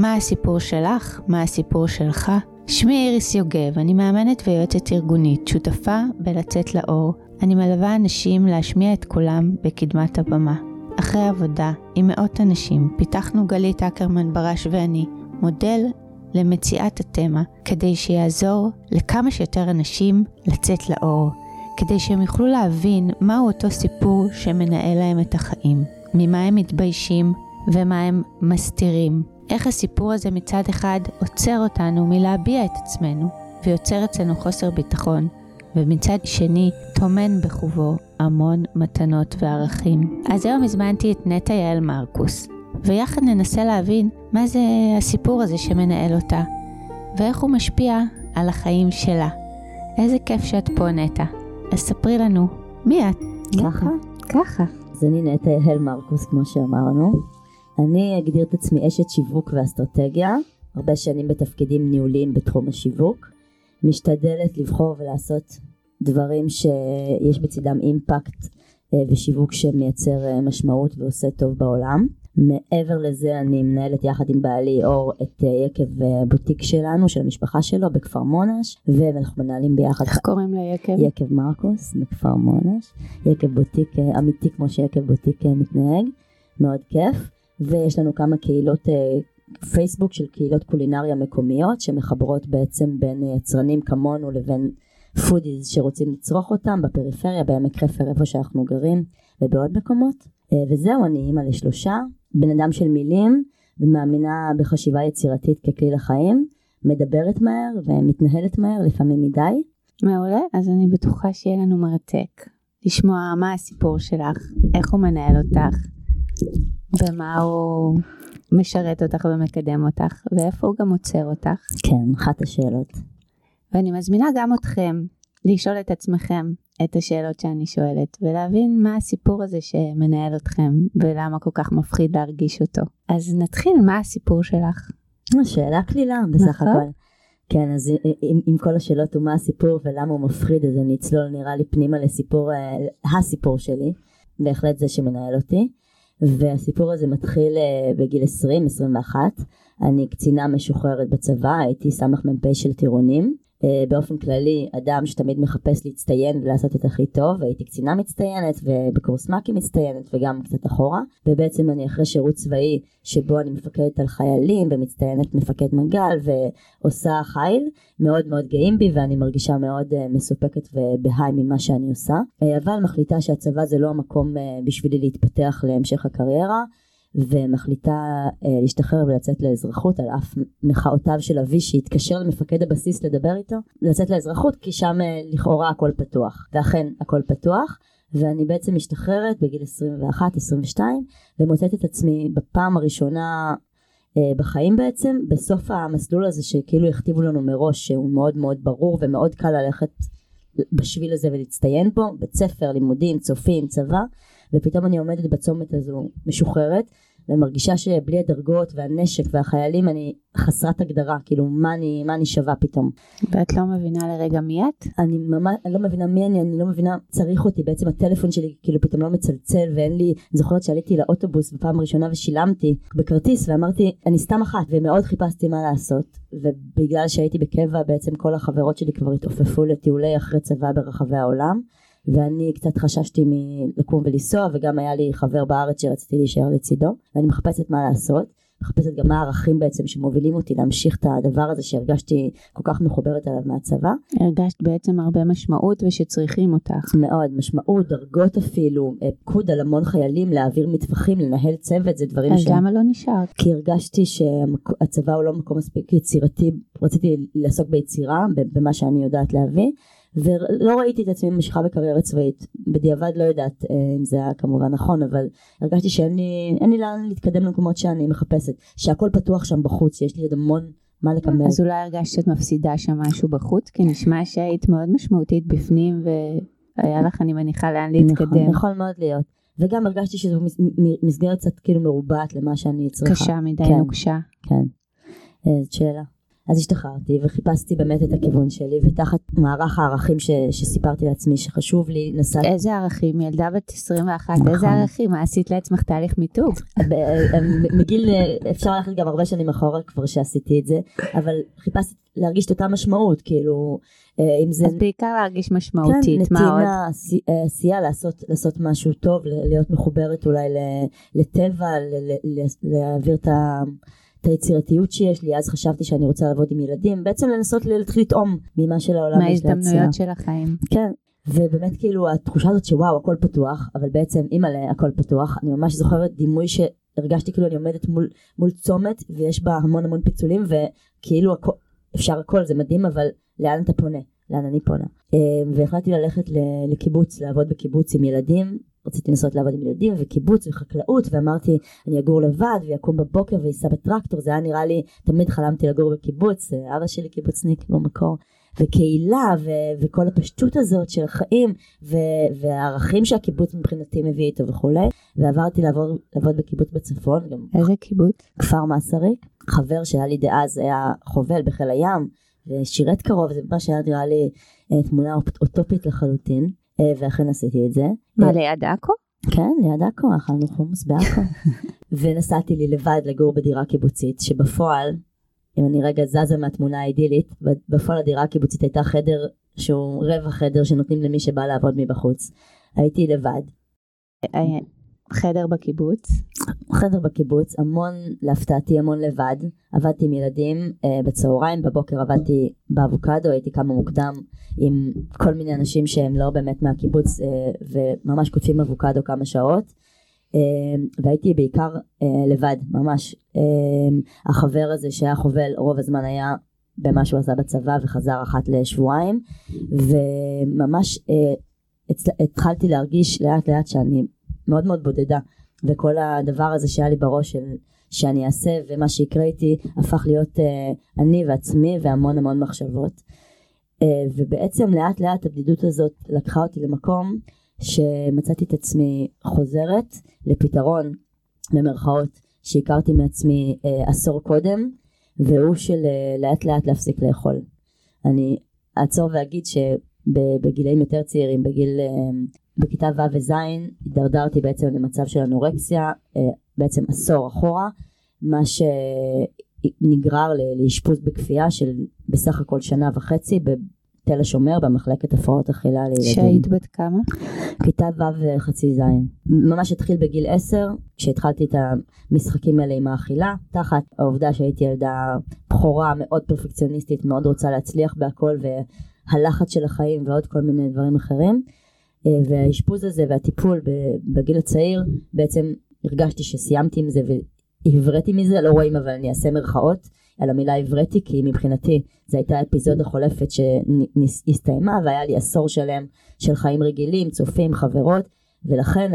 מה הסיפור שלך? מה הסיפור שלך? שמי איריס יוגב, אני מאמנת ויועצת ארגונית, שותפה בלצאת לאור. אני מלווה אנשים להשמיע את קולם בקדמת הבמה. אחרי עבודה עם מאות אנשים, פיתחנו גלית אקרמן בראש ואני מודל למציאת התמה, כדי שיעזור לכמה שיותר אנשים לצאת לאור, כדי שהם יוכלו להבין מהו אותו סיפור שמנהל להם את החיים, ממה הם מתביישים ומה הם מסתירים. איך הסיפור הזה מצד אחד עוצר אותנו מלהביע את עצמנו, ויוצר אצלנו חוסר ביטחון, ומצד שני טומן בחובו המון מתנות וערכים. אז היום הזמנתי את נטע יעל מרקוס, ויחד ננסה להבין מה זה הסיפור הזה שמנהל אותה, ואיך הוא משפיע על החיים שלה. איזה כיף שאת פה נטע. אז ספרי לנו, מי את? ככה? ככה. אז אני נטע יעל מרקוס כמו שאמרנו. אני אגדיר את עצמי אשת שיווק ואסטרטגיה, הרבה שנים בתפקידים ניהוליים בתחום השיווק. משתדלת לבחור ולעשות דברים שיש בצדם אימפקט אה, ושיווק שמייצר אה, משמעות ועושה טוב בעולם. מעבר לזה אני מנהלת יחד עם בעלי אור את אה, יקב בוטיק שלנו, של המשפחה שלו בכפר מונש, ואנחנו מנהלים ביחד. איך קוראים ליקב? יקב מרקוס בכפר מונש. יקב בוטיק אמיתי כמו שיקב בוטיק מתנהג, מאוד כיף. ויש לנו כמה קהילות פייסבוק של קהילות קולינריה מקומיות שמחברות בעצם בין יצרנים כמונו לבין foodies שרוצים לצרוך אותם בפריפריה, בעמק חפר איפה שאנחנו גרים ובעוד מקומות. אה, וזהו, אני אימא לשלושה, בן אדם של מילים ומאמינה בחשיבה יצירתית ככלי לחיים, מדברת מהר ומתנהלת מהר, לפעמים מדי. מעולה, אז אני בטוחה שיהיה לנו מרתק לשמוע מה הסיפור שלך, איך הוא מנהל אותך, ומה הוא משרת אותך ומקדם אותך, ואיפה הוא גם עוצר אותך. כן, אחת השאלות. ואני מזמינה גם אתכם לשאול את עצמכם את השאלות שאני שואלת, ולהבין מה הסיפור הזה שמנהל אתכם, ולמה כל כך מפחיד להרגיש אותו. אז נתחיל, מה הסיפור שלך? שאלה קלילה בסך נכון? הכל. כן, אז עם, עם כל השאלות ומה הסיפור ולמה הוא מפחיד, אז אני אצלול נראה לי פנימה לסיפור, אה, הסיפור שלי, בהחלט זה שמנהל אותי. והסיפור הזה מתחיל אה, בגיל 20-21, אני קצינה משוחררת בצבא, הייתי סמ"פ של טירונים. אה, באופן כללי אדם שתמיד מחפש להצטיין ולעשות את הכי טוב והייתי קצינה מצטיינת ובקורס מ"כים מצטיינת וגם קצת אחורה. ובעצם אני אחרי שירות צבאי שבו אני מפקדת על חיילים ומצטיינת מפקד מג"ל ועושה חיל מאוד מאוד גאים בי ואני מרגישה מאוד אה, מסופקת ובהיי ממה שאני עושה. אבל מחליטה שהצבא זה לא המקום בשבילי להתפתח להמשך הקריירה ומחליטה אה, להשתחרר ולצאת לאזרחות על אף מחאותיו של אבי שהתקשר למפקד הבסיס לדבר איתו. לצאת לאזרחות כי שם אה, לכאורה הכל פתוח. ואכן הכל פתוח ואני בעצם משתחררת בגיל 21-22 ומוצאת את עצמי בפעם הראשונה אה, בחיים בעצם. בסוף המסלול הזה שכאילו הכתיבו לנו מראש שהוא מאוד מאוד ברור ומאוד קל ללכת בשביל הזה ולהצטיין בו בית ספר לימודים צופים צבא ופתאום אני עומדת בצומת הזו משוחררת ומרגישה שבלי הדרגות והנשק והחיילים אני חסרת הגדרה כאילו מה אני מה אני שווה פתאום. ואת לא מבינה לרגע מי את? אני ממש אני לא מבינה מי אני אני לא מבינה צריך אותי בעצם הטלפון שלי כאילו פתאום לא מצלצל ואין לי זוכרת שעליתי לאוטובוס בפעם הראשונה ושילמתי בכרטיס ואמרתי אני סתם אחת ומאוד חיפשתי מה לעשות ובגלל שהייתי בקבע בעצם כל החברות שלי כבר התעופפו לטיולי אחרי צבא ברחבי העולם. ואני קצת חששתי מלקום ולנסוע וגם היה לי חבר בארץ שרציתי להישאר לצידו ואני מחפשת מה לעשות מחפשת גם מה הערכים בעצם שמובילים אותי להמשיך את הדבר הזה שהרגשתי כל כך מחוברת אליו מהצבא. הרגשת בעצם הרבה משמעות ושצריכים אותך. מאוד, משמעות, דרגות אפילו, אה, פקוד על המון חיילים, להעביר מטווחים, לנהל צוות, זה דברים ש... אז למה לא נשארת? כי הרגשתי שהצבא הוא לא מקום מספיק יצירתי, רציתי לעסוק ביצירה, במה שאני יודעת להביא. ולא ראיתי את עצמי ממשיכה בקריירה צבאית בדיעבד לא יודעת אה, אם זה היה כמובן נכון אבל הרגשתי שאין לי, לי לאן להתקדם למקומות שאני מחפשת שהכל פתוח שם בחוץ שיש לי עוד המון מה לקבל. אז אולי הרגשת שאת מפסידה שם משהו בחוץ כי נשמע שהיית מאוד משמעותית בפנים והיה לך אני מניחה לאן להתקדם. נכון, יכול מאוד להיות. וגם הרגשתי שזו מסגרת קצת כאילו מרובעת למה שאני צריכה. קשה מדי, כן, נוקשה. כן, אה, זאת שאלה. אז השתחררתי וחיפשתי באמת את הכיוון שלי ותחת מערך הערכים ש, שסיפרתי לעצמי שחשוב לי נסעתי. איזה ערכים? ילדה בת 21, נכון. איזה ערכים? מה עשית לעצמך תהליך מיתוג? מגיל אפשר ללכת גם הרבה שנים אחורה כבר שעשיתי את זה אבל חיפשתי להרגיש את אותה משמעות כאילו אה, אם זה... אז בעיקר להרגיש משמעותית, כן, מה עוד? כן, עשייה, לעשות, לעשות משהו טוב, להיות מחוברת אולי לטבע, להעביר את ה... את היצירתיות שיש לי, אז חשבתי שאני רוצה לעבוד עם ילדים, בעצם לנסות להתחיל לטעום ממה שלעולם יש להציע. מההזדמנויות של החיים. כן, ובאמת כאילו התחושה הזאת שוואו הכל פתוח, אבל בעצם אימא'לה הכל פתוח, אני ממש זוכרת דימוי שהרגשתי כאילו אני עומדת מול, מול צומת ויש בה המון המון פיצולים וכאילו הכל, אפשר הכל זה מדהים אבל לאן אתה פונה? לאן אני פונה? אה, והחלטתי ללכת לקיבוץ, לעבוד בקיבוץ עם ילדים, רציתי לנסות לעבוד עם ילדים וקיבוץ וחקלאות ואמרתי אני אגור לבד ויקום בבוקר וייסע בטרקטור. זה היה נראה לי תמיד חלמתי לגור בקיבוץ אבא שלי קיבוצניק במקור וקהילה ו- וכל הפשטות הזאת של החיים ו- והערכים שהקיבוץ מבחינתי מביא איתו וכולי ועברתי לעבור, לעבוד בקיבוץ בצפון גם איזה קיבוץ? כפר מסריק. חבר שהיה לי דאז היה חובל בחיל הים ושירת קרוב זה ממש היה נראה לי אה, תמונה אוטופית לחלוטין. אה, ואכן עשיתי את זה. מה אה, ליד עכו? כן ליד עכו אכלנו חומוס בעכו ונסעתי לי לבד לגור בדירה קיבוצית שבפועל אם אני רגע זזה מהתמונה האידילית בפועל הדירה הקיבוצית הייתה חדר שהוא רבע חדר שנותנים למי שבא לעבוד מבחוץ הייתי לבד. חדר בקיבוץ? חדר בקיבוץ, המון, להפתעתי המון לבד, עבדתי עם ילדים אה, בצהריים, בבוקר עבדתי באבוקדו, הייתי כמה מוקדם עם כל מיני אנשים שהם לא באמת מהקיבוץ אה, וממש קוטפים אבוקדו כמה שעות. אה, והייתי בעיקר אה, לבד, ממש. אה, החבר הזה שהיה חובל רוב הזמן היה במה שהוא עשה בצבא וחזר אחת לשבועיים, וממש אה, התחלתי להרגיש לאט לאט שאני מאוד מאוד בודדה וכל הדבר הזה שהיה לי בראש של שאני אעשה ומה שיקרה איתי הפך להיות uh, אני ועצמי והמון המון מחשבות uh, ובעצם לאט לאט הבדידות הזאת לקחה אותי למקום שמצאתי את עצמי חוזרת לפתרון במרכאות שהכרתי מעצמי uh, עשור קודם והוא של uh, לאט לאט להפסיק לאכול. אני אעצור ואגיד שבגילאים יותר צעירים בגיל uh, בכיתה ו' וז' הידרדרתי בעצם למצב של אנורקסיה אה, בעצם עשור אחורה מה שנגרר לאשפוז בכפייה של בסך הכל שנה וחצי בתל השומר במחלקת הפרעות אכילה לילדים. שהיית בת כמה? כיתה ו' וחצי ז'. ממש התחיל בגיל עשר כשהתחלתי את המשחקים האלה עם האכילה תחת העובדה שהייתי ילדה בכורה מאוד פרפקציוניסטית מאוד רוצה להצליח בהכל והלחץ של החיים ועוד כל מיני דברים אחרים. אה, והאשפוז הזה והטיפול בגיל הצעיר בעצם הרגשתי שסיימתי עם זה והבראתי מזה לא רואים אבל אני אעשה מרכאות על המילה הבראתי כי מבחינתי זו הייתה אפיזודה חולפת שהסתיימה והיה לי עשור שלם של חיים רגילים צופים חברות ולכן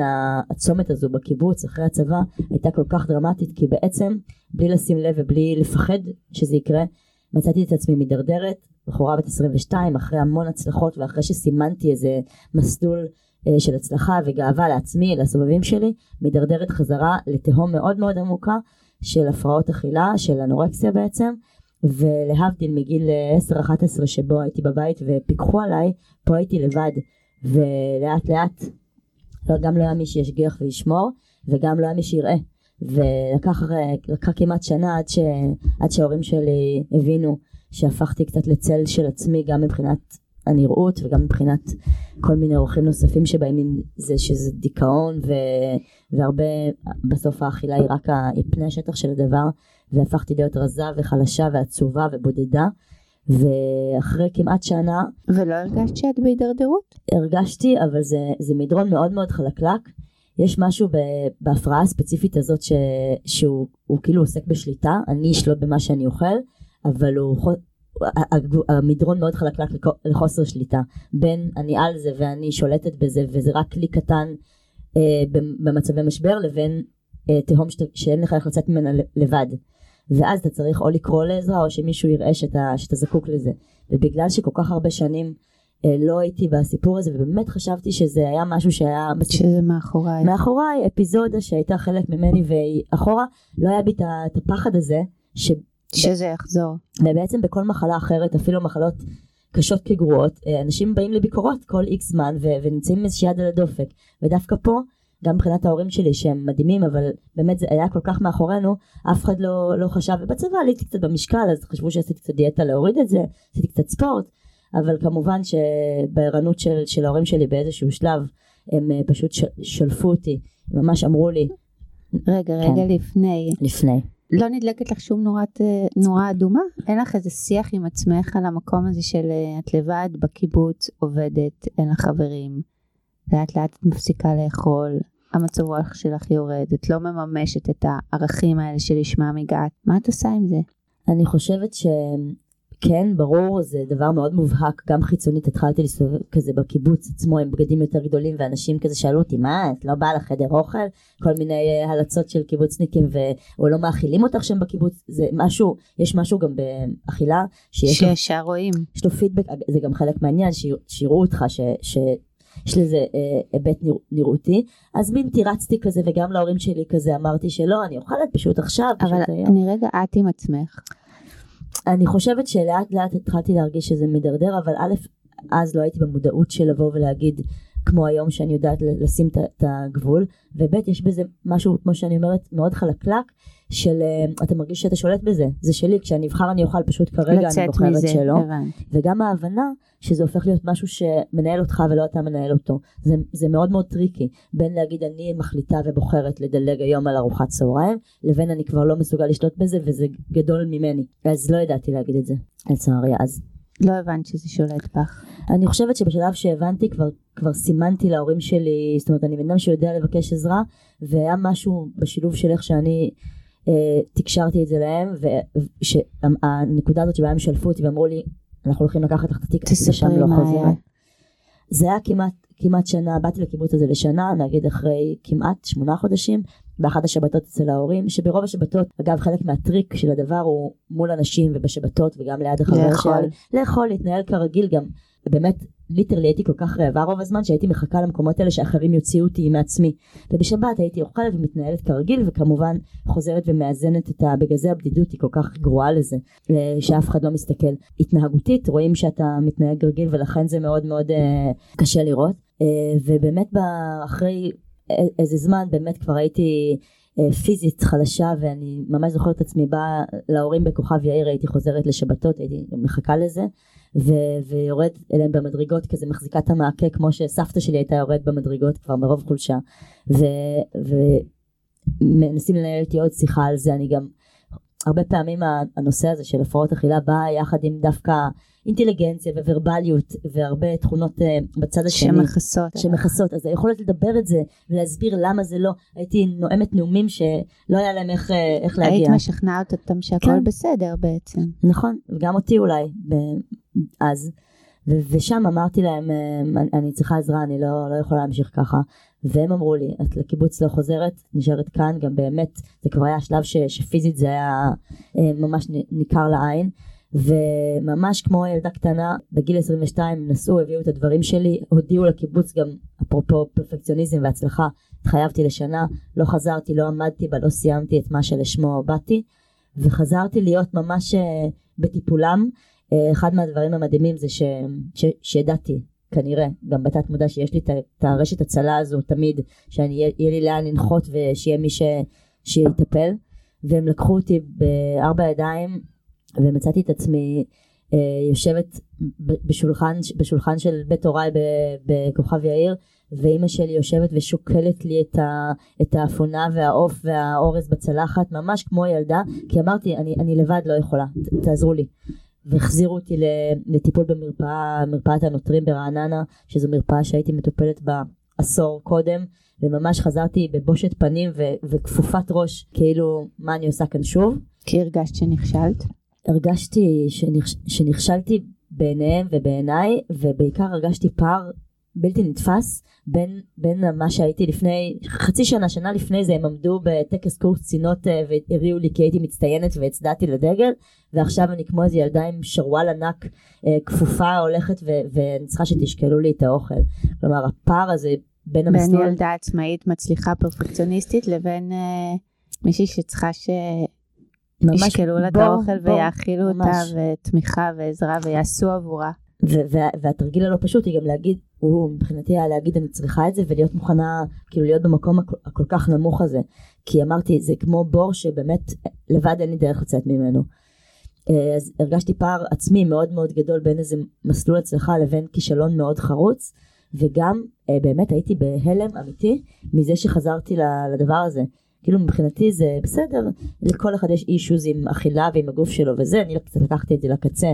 הצומת הזו בקיבוץ אחרי הצבא הייתה כל כך דרמטית כי בעצם בלי לשים לב ובלי לפחד שזה יקרה מצאתי את עצמי מידרדרת בחורה בת 22 אחרי המון הצלחות ואחרי שסימנתי איזה מסלול אה, של הצלחה וגאווה לעצמי לסובבים שלי מידרדרת חזרה לתהום מאוד מאוד עמוקה של הפרעות אכילה של אנורקסיה בעצם ולהבדיל מגיל 10-11 שבו הייתי בבית ופיקחו עליי פה הייתי לבד. ולאט לאט לא, גם לא היה מי שישגיח וישמור וגם לא היה מי שיראה. ולקח כמעט שנה עד, ש, עד שההורים שלי הבינו שהפכתי קצת לצל של עצמי גם מבחינת הנראות וגם מבחינת כל מיני אורחים נוספים שבאים עם זה שזה דיכאון ו... והרבה בסוף האכילה היא רק פני השטח של הדבר והפכתי להיות רזה וחלשה ועצובה ובודדה. ואחרי כמעט שנה ולא הרגשת שאת בהידרדרות? הרגשתי אבל זה, זה מדרון מאוד מאוד חלקלק. יש משהו בהפרעה הספציפית הזאת ש, שהוא כאילו עוסק בשליטה אני אשלוט במה שאני אוכל אבל הוא המדרון מאוד חלקלק לחוסר שליטה. בין אני על זה ואני שולטת בזה וזה רק כלי קטן אה, במצבי משבר לבין אה, תהום שת, שאין לך איך לצאת ממנה לבד. ואז אתה צריך או לקרוא לעזרה או שמישהו יראה שאתה, שאתה זקוק לזה. ובגלל שכל כך הרבה שנים אה, לא הייתי בסיפור הזה ובאמת חשבתי שזה היה משהו שהיה שזה מאחוריי. מאחוריי אפיזודה שהייתה חלק ממני ואחורה לא היה בי את הפחד הזה ש... שזה יחזור. ובעצם בכל מחלה אחרת, אפילו מחלות קשות כגרועות, אה, אנשים באים לביקורות כל איקס זמן ו- ונמצאים עם איזושהי יד על הדופק. ודווקא פה, גם מבחינת ההורים שלי שהם מדהימים, אבל באמת זה היה כל כך מאחורינו, אף אחד לא, לא חשב, ובצבא עליתי קצת במשקל, אז חשבו שעשיתי קצת דיאטה להוריד את זה, עשיתי קצת ספורט, אבל כמובן שבערנות של, של ההורים שלי באיזשהו שלב, הם אה, פשוט שלפו אותי, ממש אמרו לי, רגע, רגע כן. לפני. לפני. לא נדלקת לך שום נורת, אה, נורה אדומה? אין לך איזה שיח עם עצמך על המקום הזה של אה, את לבד בקיבוץ, עובדת, אין לך חברים, לאט לאט את מפסיקה לאכול, המצב רוח שלך יורד, את לא מממשת את הערכים האלה שלשמם הגעת, מה את עושה עם זה? אני חושבת שכן, ברור, זה דבר מאוד מובהק, גם חיצונית התחלתי להסתובב כזה בקיבוץ עצמו עם בגדים יותר גדולים, ואנשים כזה שאלו אותי, מה, את לא באה לחדר אוכל? כל מיני אה, הלצות של קיבוצניקים. או לא מאכילים אותך שם בקיבוץ, זה משהו, יש משהו גם באכילה, שיש לו, שישר רואים. יש לו פידבק, זה גם חלק מהעניין, שיר- שיראו אותך, ש... ש... יש לזה אה, היבט נרא, נראותי, אז מין תירצתי כזה וגם להורים שלי כזה אמרתי שלא, אני אוכלת פשוט עכשיו, אבל פשוט היום. אני רגע את עם עצמך. אני חושבת שלאט לאט התחלתי להרגיש שזה מידרדר, אבל א', אז לא הייתי במודעות של לבוא ולהגיד כמו היום שאני יודעת לשים את הגבול, וב' יש בזה משהו, כמו שאני אומרת, מאוד חלקלק, של אה, אתה מרגיש שאתה שולט בזה, זה שלי, כשאני אבחר אני אוכל, פשוט כרגע אני בוחרת מזה, שלא, הבנתי. וגם ההבנה שזה הופך להיות משהו שמנהל אותך ולא אתה מנהל אותו, זה, זה מאוד מאוד tricky, בין להגיד אני מחליטה ובוחרת לדלג היום על ארוחת צהריים, לבין אני כבר לא מסוגל לשלוט בזה וזה גדול ממני, אז לא ידעתי להגיד את זה, לצערי אז. לא הבנת שזה שולט בך. אני חושבת שבשלב שהבנתי כבר, כבר סימנתי להורים שלי, זאת אומרת אני בן אדם שיודע לבקש עזרה והיה משהו בשילוב של איך שאני תקשרתי את זה להם והנקודה הזאת שבה הם שלפו אותי ואמרו לי אנחנו הולכים לקחת לך את התיק לשם לא. היה. זה היה כמעט, כמעט שנה, באתי לקיבוץ הזה לשנה, נגיד אחרי כמעט שמונה חודשים, באחת השבתות אצל ההורים, שברוב השבתות, אגב חלק מהטריק של הדבר הוא מול אנשים ובשבתות וגם ליד החבר. שלי, לאכול, להתנהל כרגיל גם, באמת ליטרלי הייתי כל כך רעבה רוב הזמן שהייתי מחכה למקומות האלה שאחרים יוציאו אותי מעצמי. ובשבת הייתי אוכלת ומתנהלת כרגיל וכמובן חוזרת ומאזנת את ה... בגלל זה הבדידות היא כל כך גרועה לזה אה, שאף אחד לא מסתכל. התנהגותית רואים שאתה מתנהג רגיל ולכן זה מאוד מאוד אה, קשה לראות. אה, ובאמת אחרי איזה זמן באמת כבר הייתי פיזית חלשה ואני ממש זוכרת את עצמי באה להורים בכוכב יאיר הייתי חוזרת לשבתות הייתי מחכה לזה ו- ויורד אליהם במדרגות כזה מחזיקה את המעקה כמו שסבתא שלי הייתה יורדת במדרגות כבר מרוב חולשה. ומנסים לנהל איתי עוד שיחה על זה. אני גם הרבה פעמים הנושא הזה של הפרעות אכילה בא יחד עם דווקא אינטליגנציה וורבליות והרבה תכונות אה, בצד השני. שמכסות. שמכסות. אז היכולת לדבר את זה ולהסביר למה זה לא. הייתי נואמת נאומים שלא היה להם איך, אה, איך היית להגיע משכנעת אותם שהכל כן. בסדר בעצם. נכון, וגם אותי אולי, ב- אז. ושם אמרתי להם, אה, אני- צריכה עזרה, אני לא, לא יכולה להמשיך ככה. והם אמרו לי, את לקיבוץ לא חוזרת, נשארת כאן, גם באמת, זה כבר היה שלב ש- שפיזית זה היה אה, ממש ניכר לעין. וממש כמו ילדה קטנה, בגיל 22 נסעו, הביאו את הדברים שלי, הודיעו לקיבוץ גם, אפרופו פרפקציוניזם והצלחה, התחייבתי לשנה, לא חזרתי, לא עמדתי בה, לא סיימתי את מה שלשמו באתי, וחזרתי להיות ממש אה, בטיפולם. אה, אחד מהדברים המדהימים זה שידעתי כנראה גם בתת מודע שיש לי את הרשת הצלה הזו תמיד שאני יהיה יהיה לי לאן לנחות ושיהיה מי ש, שיטפל. והם לקחו אותי בארבע ידיים ומצאתי את עצמי אה, יושבת בשולחן, בשולחן של בית הוריי בכוכב יאיר ואימא שלי יושבת ושוקלת לי את, ה, את האפונה והעוף והאורז בצלחת ממש כמו ילדה כי אמרתי אני, אני לבד לא יכולה ת, תעזרו לי והחזירו אותי לטיפול במרפאה, מרפאת הנוטרים ברעננה, שזו מרפאה שהייתי מטופלת בה עשור קודם, וממש חזרתי בבושת פנים ו- וכפופת ראש, כאילו, מה אני עושה כאן שוב? כי הרגשת שנכשלת? הרגשתי שנכש- שנכשלתי בעיניהם ובעיניי, ובעיקר הרגשתי פער בלתי נתפס בין, בין מה שהייתי לפני, חצי שנה, שנה לפני זה הם עמדו בטקס קורס קצינות אה, והריעו לי כי הייתי מצטיינת והצדעתי לדגל, ועכשיו אני כמו איזה ילדה עם שרוואל ענק אה, כפופה הולכת ו- ואני צריכה שתשקלו לי את האוכל. כלומר הפער הזה בין בין המסלול, ילדה עצמאית מצליחה פרפקציוניסטית לבין אה, מישהי שצריכה ממש ישקלו לה את האוכל ויאכילו אותה. ותמיכה ועזרה ויעשו עבורה. והתרגיל הלא פשוט היא גם להגיד, הוא מבחינתי היה להגיד אני צריכה את זה ולהיות מוכנה, כאילו להיות במקום הכל, הכל כך נמוך הזה. כי אמרתי זה כמו בור שבאמת לבד אין לי דרך לצאת ממנו. אה, אז הרגשתי פער עצמי מאוד מאוד גדול בין איזה מסלול הצלחה לבין כישלון מאוד חרוץ. וגם אה, באמת הייתי בהלם אמיתי מזה שחזרתי לדבר הזה. כאילו מבחינתי זה בסדר, לכל אחד יש אישוז עם אכילה ועם הגוף שלו וזה, אני קצת לקחתי את זה לקצה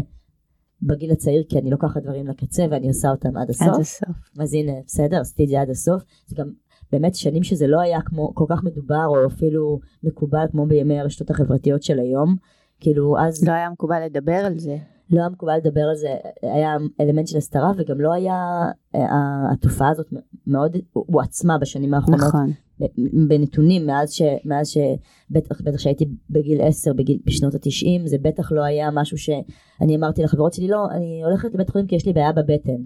בגיל הצעיר כי אני לוקחת דברים לקצה ואני עושה אותם עד הסוף. עד הסוף. אז הנה בסדר עשיתי את זה עד הסוף. זה גם באמת שנים שזה לא היה כמו כל כך מדובר או אפילו מקובל כמו בימי הרשתות החברתיות של היום. כאילו אז לא היה מקובל לדבר על זה. לא היה מקובל לדבר על זה, היה אלמנט של הסתרה וגם לא היה, אה, התופעה הזאת מאוד הועצמה בשנים האחרונות נכון. בנתונים מאז ש... מאז שבטח בטח שהייתי בגיל 10 בגיל, בשנות התשעים זה בטח לא היה משהו שאני אמרתי לחברות שלי לא אני הולכת לבית חולים כי יש לי בעיה בבטן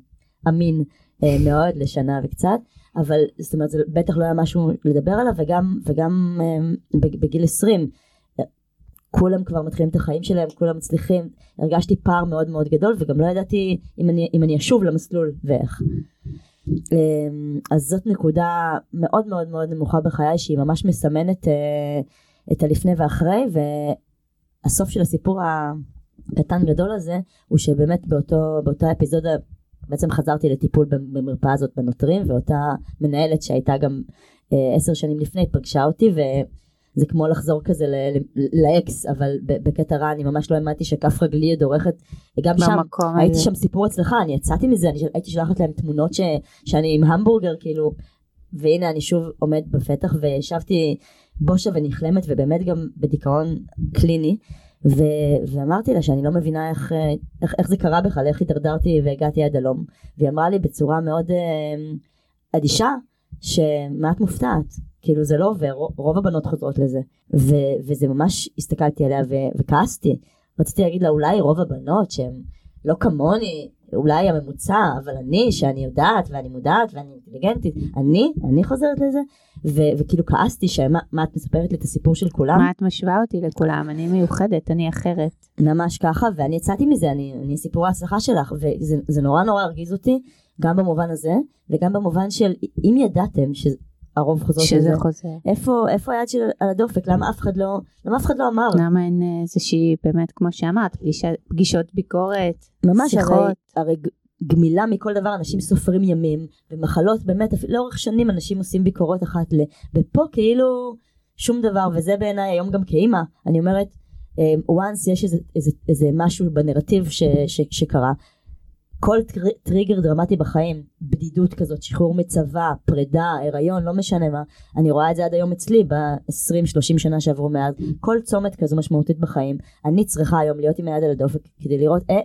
אמין אה, מאוד לשנה וקצת אבל זאת אומרת זה בטח לא היה משהו לדבר עליו וגם וגם אה, בגיל 20 כולם כבר מתחילים את החיים שלהם, כולם מצליחים, הרגשתי פער מאוד מאוד גדול וגם לא ידעתי אם אני, אם אני אשוב למסלול ואיך. אמ, אז זאת נקודה מאוד מאוד מאוד נמוכה בחיי שהיא ממש מסמנת אה, את הלפני ואחרי והסוף של הסיפור הקטן גדול הזה הוא שבאמת באותו, באותה אפיזודה בעצם חזרתי לטיפול במרפאה הזאת בנוטרים ואותה מנהלת שהייתה גם אה, עשר שנים לפני פגשה אותי ו... זה כמו לחזור כזה לאקס אבל בקטע רע אני ממש לא האמנתי שכף רגלי עוד עורכת גם שם הייתי שם סיפור אצלך אני יצאתי מזה אני הייתי שולחת להם תמונות ש, שאני עם המבורגר כאילו והנה אני שוב עומד בפתח וישבתי בושה ונכלמת ובאמת גם בדיכאון קליני ו, ואמרתי לה שאני לא מבינה איך, איך, איך זה קרה בכלל איך הידרדרתי והגעתי עד הלום. והיא אמרה לי בצורה מאוד אה, אדישה את מופתעת כאילו זה לא עובר, רוב הבנות חוזרות לזה. ו- וזה ממש, הסתכלתי עליה ו- וכעסתי. רציתי להגיד לה, אולי רוב הבנות שהן לא כמוני, אולי הממוצע, אבל אני, שאני יודעת ואני מודעת ואני אינטליגנטית, אני, אני חוזרת לזה, ו- וכאילו כעסתי שמה מה את מספרת לי את הסיפור של כולם? מה את משווה אותי לכולם? אני מיוחדת, אני אחרת. ממש ככה, ואני יצאתי מזה, אני, אני סיפור ההצלחה שלך, וזה נורא נורא הרגיז אותי, גם במובן הזה, וגם במובן של אם ידעתם ש... הרוב חוזרות שזה. חוזר. איפה, איפה היד של על הדופק? למה אף אחד לא, למה אף אחד לא אמר? למה אין אה, איזושהי, באמת, כמו שאמרת, פגישה, פגישות ביקורת, ממש, שיחות. הרי, הרי גמילה מכל דבר, אנשים סופרים ימים, ומחלות, באמת, לאורך שנים אנשים עושים ביקורות אחת ל... ופה כאילו שום דבר, וזה בעיניי היום גם כאימא, אני אומרת, once יש איזה, איזה, איזה משהו בנרטיב ש, ש, שקרה, כל טריגר דרמטי בחיים, בדידות כזאת, שחרור מצבא, פרידה, הריון, לא משנה מה, אני רואה את זה עד היום אצלי ב-20-30 שנה שעברו מאז, כל צומת כזו משמעותית בחיים, אני צריכה היום להיות עם היד על הדופק כדי לראות, אה,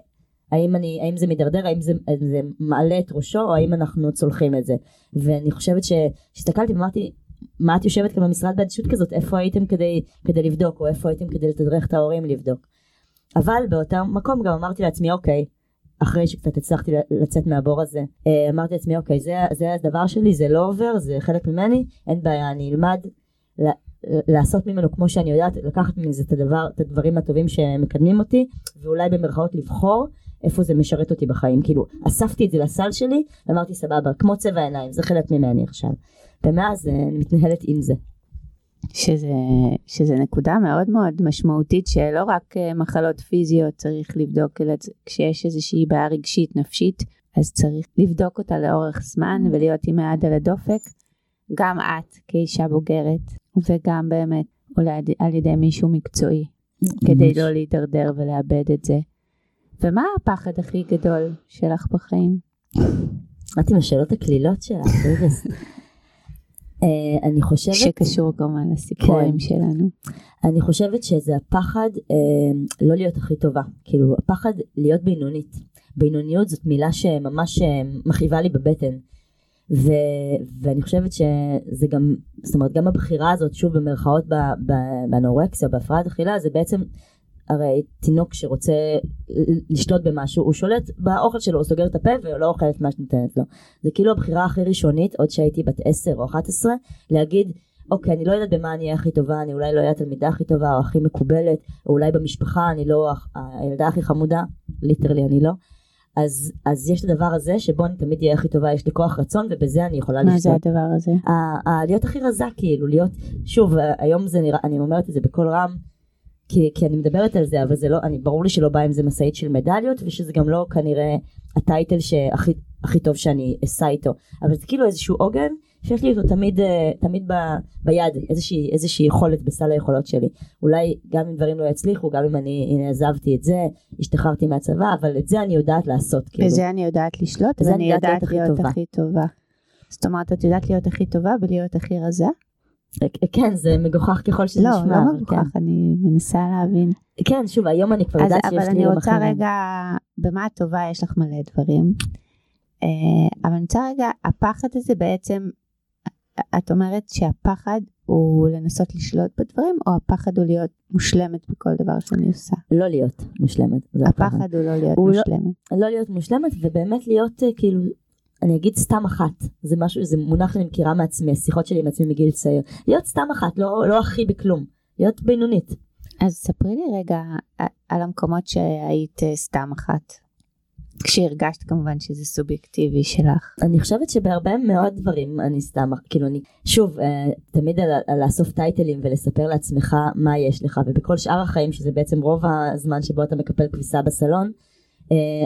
האם, אני, האם זה מידרדר, האם זה, זה מעלה את ראשו, או האם אנחנו צולחים את זה. ואני חושבת שהסתכלתי ואמרתי, מה את יושבת כאן במשרד באדישות כזאת, איפה הייתם כדי, כדי לבדוק, או איפה הייתם כדי לתדרך את ההורים לבדוק. אבל באותה מקום גם אמרתי לעצמי, אוקיי, אחרי שקצת הצלחתי לצאת מהבור הזה, אה, אמרתי לעצמי אוקיי זה, זה הדבר שלי, זה לא עובר, זה חלק ממני, אין בעיה, אני אלמד לעשות ממנו כמו שאני יודעת, לקחת מזה את הדבר, את הדברים הטובים שמקדמים אותי, ואולי במרכאות לבחור איפה זה משרת אותי בחיים, כאילו אספתי את זה לסל שלי, ואמרתי סבבה, כמו צבע העיניים, זה חלק ממני עכשיו, ומאז אה, אני מתנהלת עם זה. שזה, שזה נקודה מאוד מאוד משמעותית שלא רק אה, מחלות פיזיות צריך לבדוק, אלא כשיש איזושהי בעיה רגשית נפשית, אז צריך לבדוק אותה לאורך זמן ולהיות עם היד על הדופק. גם את כאישה בוגרת, וגם באמת אולי על ידי מישהו מקצועי, כדי לא להידרדר ולאבד את זה. ומה הפחד הכי גדול שלך בחיים? את עם השאלות הקלילות שלך, אני חושבת... שקשור כמובן לסיפורים כן. שלנו. אני חושבת שזה הפחד uh, לא להיות הכי טובה, כאילו הפחד להיות בינונית. בינוניות זאת מילה שממש uh, מכאיבה לי בבטן. ו, ואני חושבת שזה גם, זאת אומרת גם הבחירה הזאת, שוב במרכאות באנורקסיה, בהפרעת אכילה, זה בעצם הרי תינוק שרוצה לשלוט במשהו, הוא שולט באוכל שלו, הוא סוגר את הפה ולא אוכל את מה שנותנת לו. זה כאילו הבחירה הכי ראשונית, עוד שהייתי בת 10 או 11, להגיד, אוקיי, אני לא יודעת במה אני אהיה הכי טובה, אני אולי לא אהיה התלמידה הכי טובה או הכי מקובלת, או אולי במשפחה אני לא הילדה הכי חמודה, ליטרלי אני לא. אז, אז יש את הדבר הזה שבו אני תמיד אהיה הכי טובה, יש לי כוח רצון ובזה אני יכולה לשתות. מה זה הדבר הזה? ה, ה, להיות הכי רזה כאילו, להיות, שוב, היום זה נראה, אני אומרת את זה בקול רם, כי, כי אני מדברת על זה, אבל זה לא, אני, ברור לי שלא בא עם זה משאית של מדליות, ושזה גם לא כנראה הטייטל שהכי טוב שאני אסע איתו, אבל זה כאילו איזשהו עוגן שיש לי אותו תמיד, אה, תמיד ב, ביד, איזושהי, איזושהי יכולת בסל היכולות שלי. אולי גם אם דברים לא יצליחו, גם אם אני, הנה עזבתי את זה, השתחררתי מהצבא, אבל את זה אני יודעת לעשות. כאילו. בזה אני יודעת לשלוט, ואני יודעת להיות, להיות הכי, הכי טובה. זאת אומרת, את יודעת להיות הכי טובה ולהיות הכי רזה? כן, זה מגוחך ככל שזה לא, נשמע. לא, לא מגוחך, כן. אני מנסה להבין. כן, שוב, היום אני כבר יודעת שיש לי יום אחר. אבל אני רוצה רגע, במה את טובה יש לך מלא דברים. אה, אבל אני רוצה רגע, הפחד הזה בעצם, את אומרת שהפחד הוא לנסות לשלוט בדברים, או הפחד הוא להיות מושלמת בכל דבר שאני עושה? לא להיות מושלמת. הפחד הוא לא להיות הוא לא- מושלמת. לא, לא להיות מושלמת, ובאמת להיות אה, כאילו, אני אגיד סתם אחת, זה משהו, זה מונח שאני מכירה מעצמי, השיחות שלי עם עצמי מגיל צעיר. להיות סתם אחת, לא, לא הכי בכלום, להיות בינונית. אז ספרי לי רגע על המקומות שהיית אה, סתם אחת. כשהרגשת כמובן שזה סובייקטיבי שלך. אני חושבת שבהרבה מאוד דברים אני סתם, כאילו אני, שוב, אה, תמיד על, על לאסוף טייטלים ולספר לעצמך מה יש לך, ובכל שאר החיים, שזה בעצם רוב הזמן שבו אתה מקפל כביסה בסלון,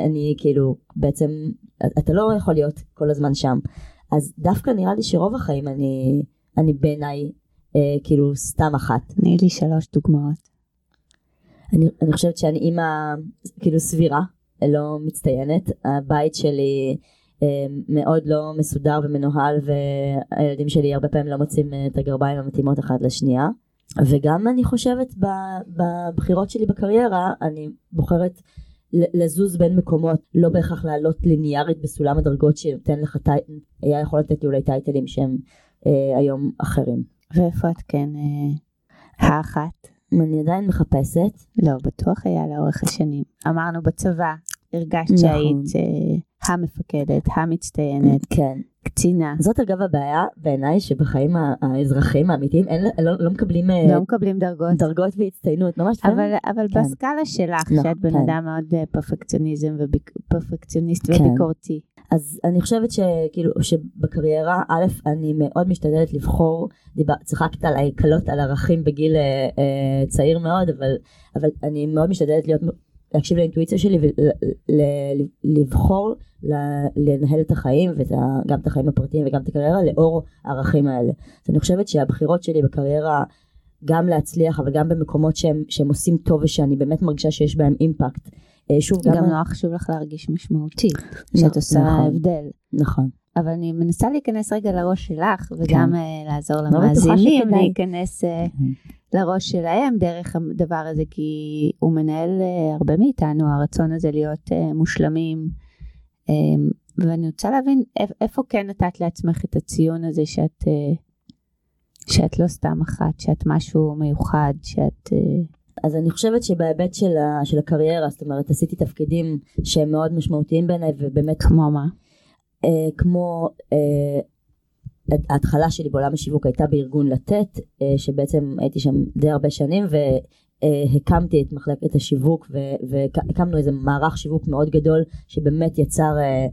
אני כאילו, בעצם, אתה לא יכול להיות כל הזמן שם. אז דווקא נראה לי שרוב החיים אני, אני בעיניי, אה, כאילו, סתם אחת. תני לי שלוש דוגמאות. אני, אני חושבת שאני אימא, כאילו, סבירה. לא מצטיינת. הבית שלי אה, מאוד לא מסודר ומנוהל והילדים שלי הרבה פעמים לא מוצאים אה, את הגרביים המתאימות אחת לשנייה. וגם אני חושבת בבחירות שלי בקריירה אני בוחרת לזוז בין מקומות לא בהכרח לעלות ליניארית בסולם הדרגות שנותן לך היה יכול לתת לי אולי טייטלים שהם אה, היום אחרים. ואיפה את כן אה, האחת? אני עדיין מחפשת. לא, בטוח היה לאורך השנים. אמרנו בצבא, הרגשת נכון. שהיית uh, המפקדת, המצטיינת, כן. קצינה. זאת אגב הבעיה בעיניי שבחיים האזרחיים האמיתיים אין, לא, לא מקבלים אה, לא מקבלים דרגות דרגות והצטיינות ממש אבל, אבל כן. בסקאלה שלך לא, שאת בן כן. אדם מאוד אה, פרפקציוניזם ופרפקציוניסט כן. וביקורתי אז אני חושבת שכאילו שבקריירה א' אני מאוד משתדלת לבחור דיבר, צחקת על ההקלות על ערכים בגיל אה, אה, צעיר מאוד אבל אבל אני מאוד משתדלת להיות להקשיב לאינטואיציה שלי ולבחור לנהל את החיים וגם את החיים הפרטיים וגם את הקריירה לאור הערכים האלה. אז אני חושבת שהבחירות שלי בקריירה גם להצליח אבל גם במקומות שהם, שהם עושים טוב ושאני באמת מרגישה שיש בהם אימפקט. אה, שוב גם, גם נורא חשוב לך להרגיש משמעותי, שאת עושה נכון, הבדל. נכון. אבל אני מנסה להיכנס רגע לראש שלך וגם כן. uh, לעזור לא למאזינים להיכנס uh, לראש שלהם דרך הדבר הזה כי הוא מנהל uh, הרבה מאיתנו הרצון הזה להיות מושלמים um, ואני רוצה להבין איפה כן נתת לעצמך את הציון הזה שאת שאת לא סתם אחת שאת משהו מיוחד שאת אז אני חושבת שבהיבט של, ה, של הקריירה, זאת אומרת, עשיתי תפקידים שהם מאוד משמעותיים בעיניי, ובאמת... כמו מה? אה, כמו אה, ההתחלה שלי בעולם השיווק הייתה בארגון לתת, אה, שבעצם הייתי שם די הרבה שנים, והקמתי את מחלקת השיווק, והקמנו איזה מערך שיווק מאוד גדול, שבאמת יצר... אה,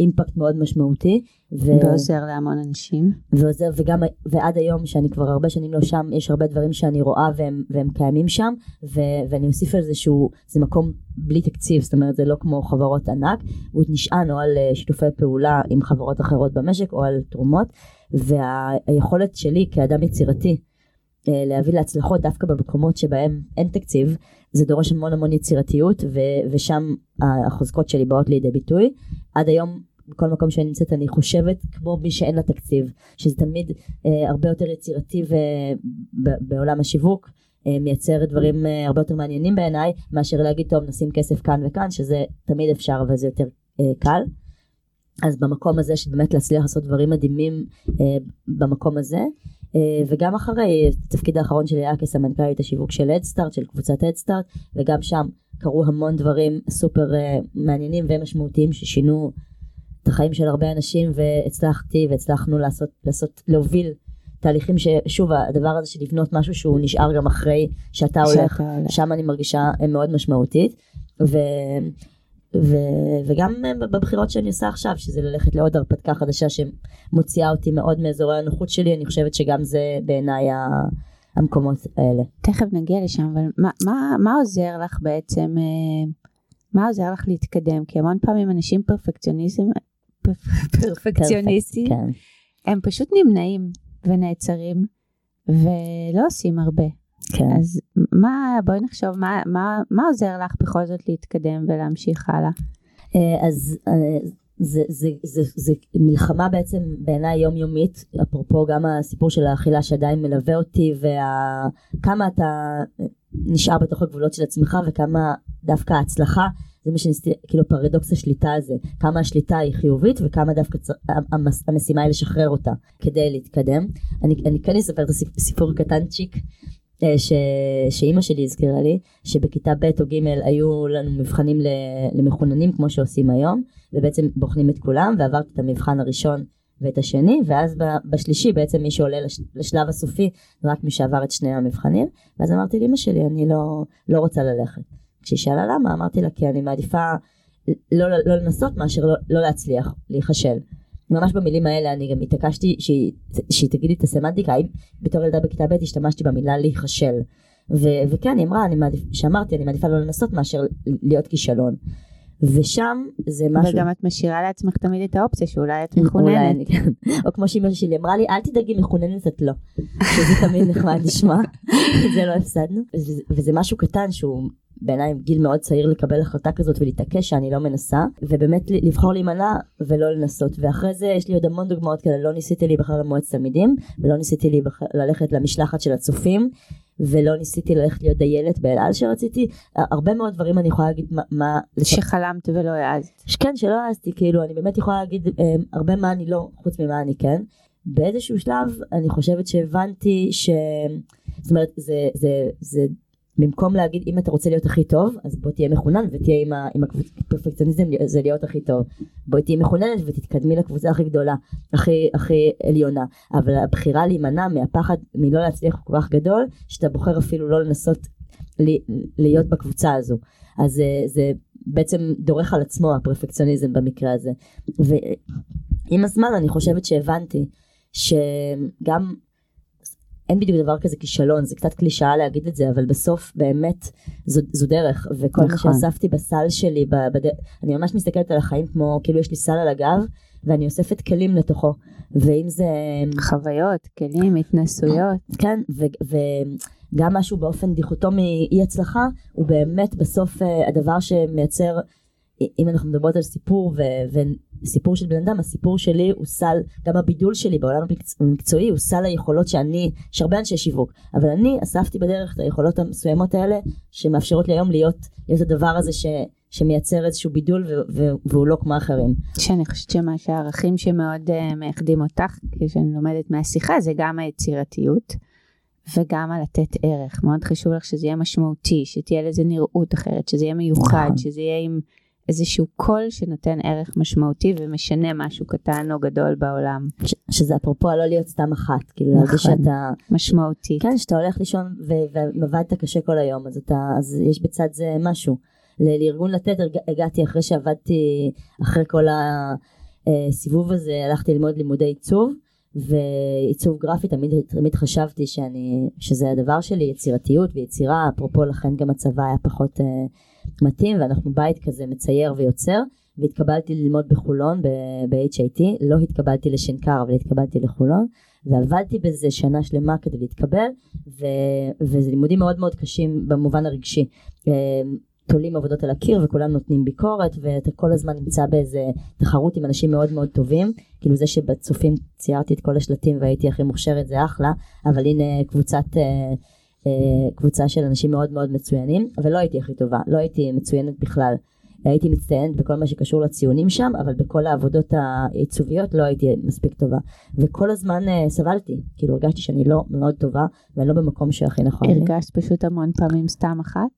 אימפקט מאוד משמעותי. ו... ועוזר להמון אנשים. ועוזר, וגם, ועד היום שאני כבר הרבה שנים לא שם, יש הרבה דברים שאני רואה והם, והם קיימים שם, ו, ואני אוסיף על זה שהוא, זה מקום בלי תקציב, זאת אומרת זה לא כמו חברות ענק, הוא נשען או על אה, שיתופי פעולה עם חברות אחרות במשק או על תרומות, והיכולת שלי כאדם יצירתי, אה, להביא להצלחות דווקא במקומות שבהם אין תקציב, זה דורש המון המון יצירתיות ו- ושם החוזקות שלי באות לידי ביטוי. עד היום בכל מקום שאני נמצאת אני חושבת כמו מי שאין לה תקציב, שזה תמיד אה, הרבה יותר יצירתי ב- בעולם השיווק. אה, מייצר דברים אה, הרבה יותר מעניינים בעיניי מאשר להגיד טוב נשים כסף כאן וכאן שזה תמיד אפשר אבל זה יותר אה, קל. אז במקום הזה שבאמת להצליח לעשות דברים מדהימים אה, במקום הזה וגם אחרי התפקיד האחרון שלי היה כסמנכ"לית השיווק של אדסטארט של קבוצת אדסטארט וגם שם קרו המון דברים סופר אה, מעניינים ומשמעותיים ששינו את החיים של הרבה אנשים והצלחתי והצלחנו לעשות, לעשות להוביל תהליכים ששוב הדבר הזה של לבנות משהו שהוא נשאר גם אחרי שאתה הולך, שם אני מרגישה מאוד משמעותית. ו... ו... וגם בבחירות שאני עושה עכשיו, שזה ללכת לעוד הרפתקה חדשה שמוציאה אותי מאוד מאזורי הנוחות שלי, אני חושבת שגם זה בעיניי המקומות האלה. תכף נגיע לשם, אבל מה, מה, מה עוזר לך בעצם, אה, מה עוזר לך להתקדם? כי המון פעמים אנשים פרפקציוניזם, פרפקציוניסטים, כן. הם פשוט נמנעים ונעצרים ולא עושים הרבה. כן. אז מה, בואי נחשוב, מה, מה, מה עוזר לך בכל זאת להתקדם ולהמשיך הלאה? אה, אז אה, זה, זה, זה, זה מלחמה בעצם בעיניי יומיומית, אפרופו גם הסיפור של האכילה שעדיין מלווה אותי וכמה אתה נשאר בתוך הגבולות של עצמך וכמה דווקא ההצלחה זה מה שניסיתי, כאילו פרדוקס השליטה הזה, כמה השליטה היא חיובית וכמה דווקא צ... המשימה היא לשחרר אותה כדי להתקדם. אני, אני כן אספר את הסיפור קטנצ'יק אה, ש... שאימא שלי הזכירה לי, שבכיתה ב' או ג' היו לנו מבחנים למחוננים כמו שעושים היום, ובעצם בוחנים את כולם, ועברתי את המבחן הראשון ואת השני, ואז בשלישי בעצם מי שעולה לש... לשלב הסופי, רק מי שעבר את שני המבחנים, ואז אמרתי לאמא שלי, אני לא, לא רוצה ללכת. כשהיא שאלה למה, אמרתי לה, כי אני מעדיפה לא, לא, לא לנסות מאשר לא, לא להצליח, להיכשל. ממש במילים האלה אני גם התעקשתי שהיא, שהיא תגיד לי את הסמנטיקה, האם בתור ילדה בכיתה ב' השתמשתי במילה להיכשל. וכן, היא אמרה, אני מעדיף, שאמרתי, אני מעדיפה לא לנסות מאשר להיות כישלון. ושם זה משהו... וגם את משאירה לעצמך תמיד את האופציה שאולי את מחוננת. אולי אני, כן. או כמו שאימא שלי אמרה לי, אל תדאגי, מחוננת את לא. שזה תמיד נחמד לשמוע, זה לא הפסדנו. וזה, וזה משהו קטן שהוא בעיניי גיל מאוד צעיר לקבל החלטה כזאת ולהתעקש שאני לא מנסה ובאמת לבחור להימנע ולא לנסות ואחרי זה יש לי עוד המון דוגמאות כאלה לא ניסיתי להיבחר למועצת תלמידים ולא ניסיתי להיבחר, ללכת למשלחת של הצופים ולא ניסיתי ללכת להיות דיילת באל על שרציתי הרבה מאוד דברים אני יכולה להגיד מה, מה שחלמת ולא העזת כן שלא העזתי כאילו אני באמת יכולה להגיד אה, הרבה מה אני לא חוץ ממה אני כן. באיזשהו שלב אני חושבת שהבנתי ש... זאת אומרת זה, זה, זה במקום להגיד אם אתה רוצה להיות הכי טוב אז בוא תהיה מחונן ותהיה עם, עם הפרפקציוניזם זה להיות הכי טוב. בוא תהיה מחוננת ותתקדמי לקבוצה הכי גדולה הכי הכי עליונה. אבל הבחירה להימנע מהפחד מלא להצליח כל כך גדול שאתה בוחר אפילו לא לנסות לי, להיות בקבוצה הזו. אז זה, זה בעצם דורך על עצמו הפרפקציוניזם במקרה הזה. ועם הזמן אני חושבת שהבנתי שגם אין בדיוק דבר כזה כישלון, זה קצת קלישאה להגיד את זה, אבל בסוף באמת זו, זו דרך, וכל נכון. מה שאספתי בסל שלי, בד... אני ממש מסתכלת על החיים כמו, כאילו יש לי סל על הגב, ואני אוספת כלים לתוכו, ואם זה... חוויות, כלים, התנסויות. כן, ו- וגם משהו באופן דיכוטומי אי הצלחה, הוא באמת בסוף אה, הדבר שמייצר, אם אנחנו מדברות על סיפור ו- סיפור של בן אדם, הסיפור שלי הוא סל, גם הבידול שלי בעולם המקצועי הוא סל היכולות שאני, יש הרבה אנשי שיווק, אבל אני אספתי בדרך את היכולות המסוימות האלה שמאפשרות לי היום להיות, להיות הדבר הזה ש... שמייצר איזשהו בידול ו- ו- והוא לא כמו אחרים. שאני חושבת שמה שהערכים שמאוד uh, מייחדים אותך, כשאני לומדת מהשיחה, זה גם היצירתיות וגם על לתת ערך. מאוד חשוב לך שזה יהיה משמעותי, שתהיה לזה נראות אחרת, שזה יהיה מיוחד, נכון. שזה יהיה עם איזשהו קול שנותן ערך משמעותי ומשנה משהו קטן או גדול בעולם. ש- שזה אפרופו לא להיות סתם אחת, כאילו נכון, שאתה... משמעותי. כן, שאתה הולך לישון ועבדת קשה כל היום, אז, אתה, אז יש בצד זה משהו. לארגון לתת הגעתי אחרי שעבדתי, אחרי כל הסיבוב הזה, הלכתי ללמוד לימודי עיצוב. ועיצוב גרפי תמיד, תמיד חשבתי שאני, שזה הדבר שלי, יצירתיות ויצירה, אפרופו לכן גם הצבא היה פחות uh, מתאים ואנחנו בית כזה מצייר ויוצר והתקבלתי ללמוד בחולון ב-HIT, לא התקבלתי לשנקר אבל התקבלתי לחולון ועבדתי בזה שנה שלמה כדי להתקבל ו- וזה לימודים מאוד מאוד קשים במובן הרגשי. אה, תולים עבודות על הקיר וכולם נותנים ביקורת ואתה כל הזמן נמצא באיזה תחרות עם אנשים מאוד מאוד טובים כאילו זה שבצופים ציירתי את כל השלטים והייתי הכי מוכשרת זה אחלה אבל הנה קבוצת אה, קבוצה של אנשים מאוד מאוד מצוינים אבל לא הייתי הכי טובה לא הייתי מצוינת בכלל הייתי מצטיינת בכל מה שקשור לציונים שם אבל בכל העבודות העיצוביות לא הייתי מספיק טובה וכל הזמן uh, סבלתי כאילו הרגשתי שאני לא מאוד טובה ואני לא במקום שהכי נכון הרגשת לי. פשוט המון פעמים סתם אחת?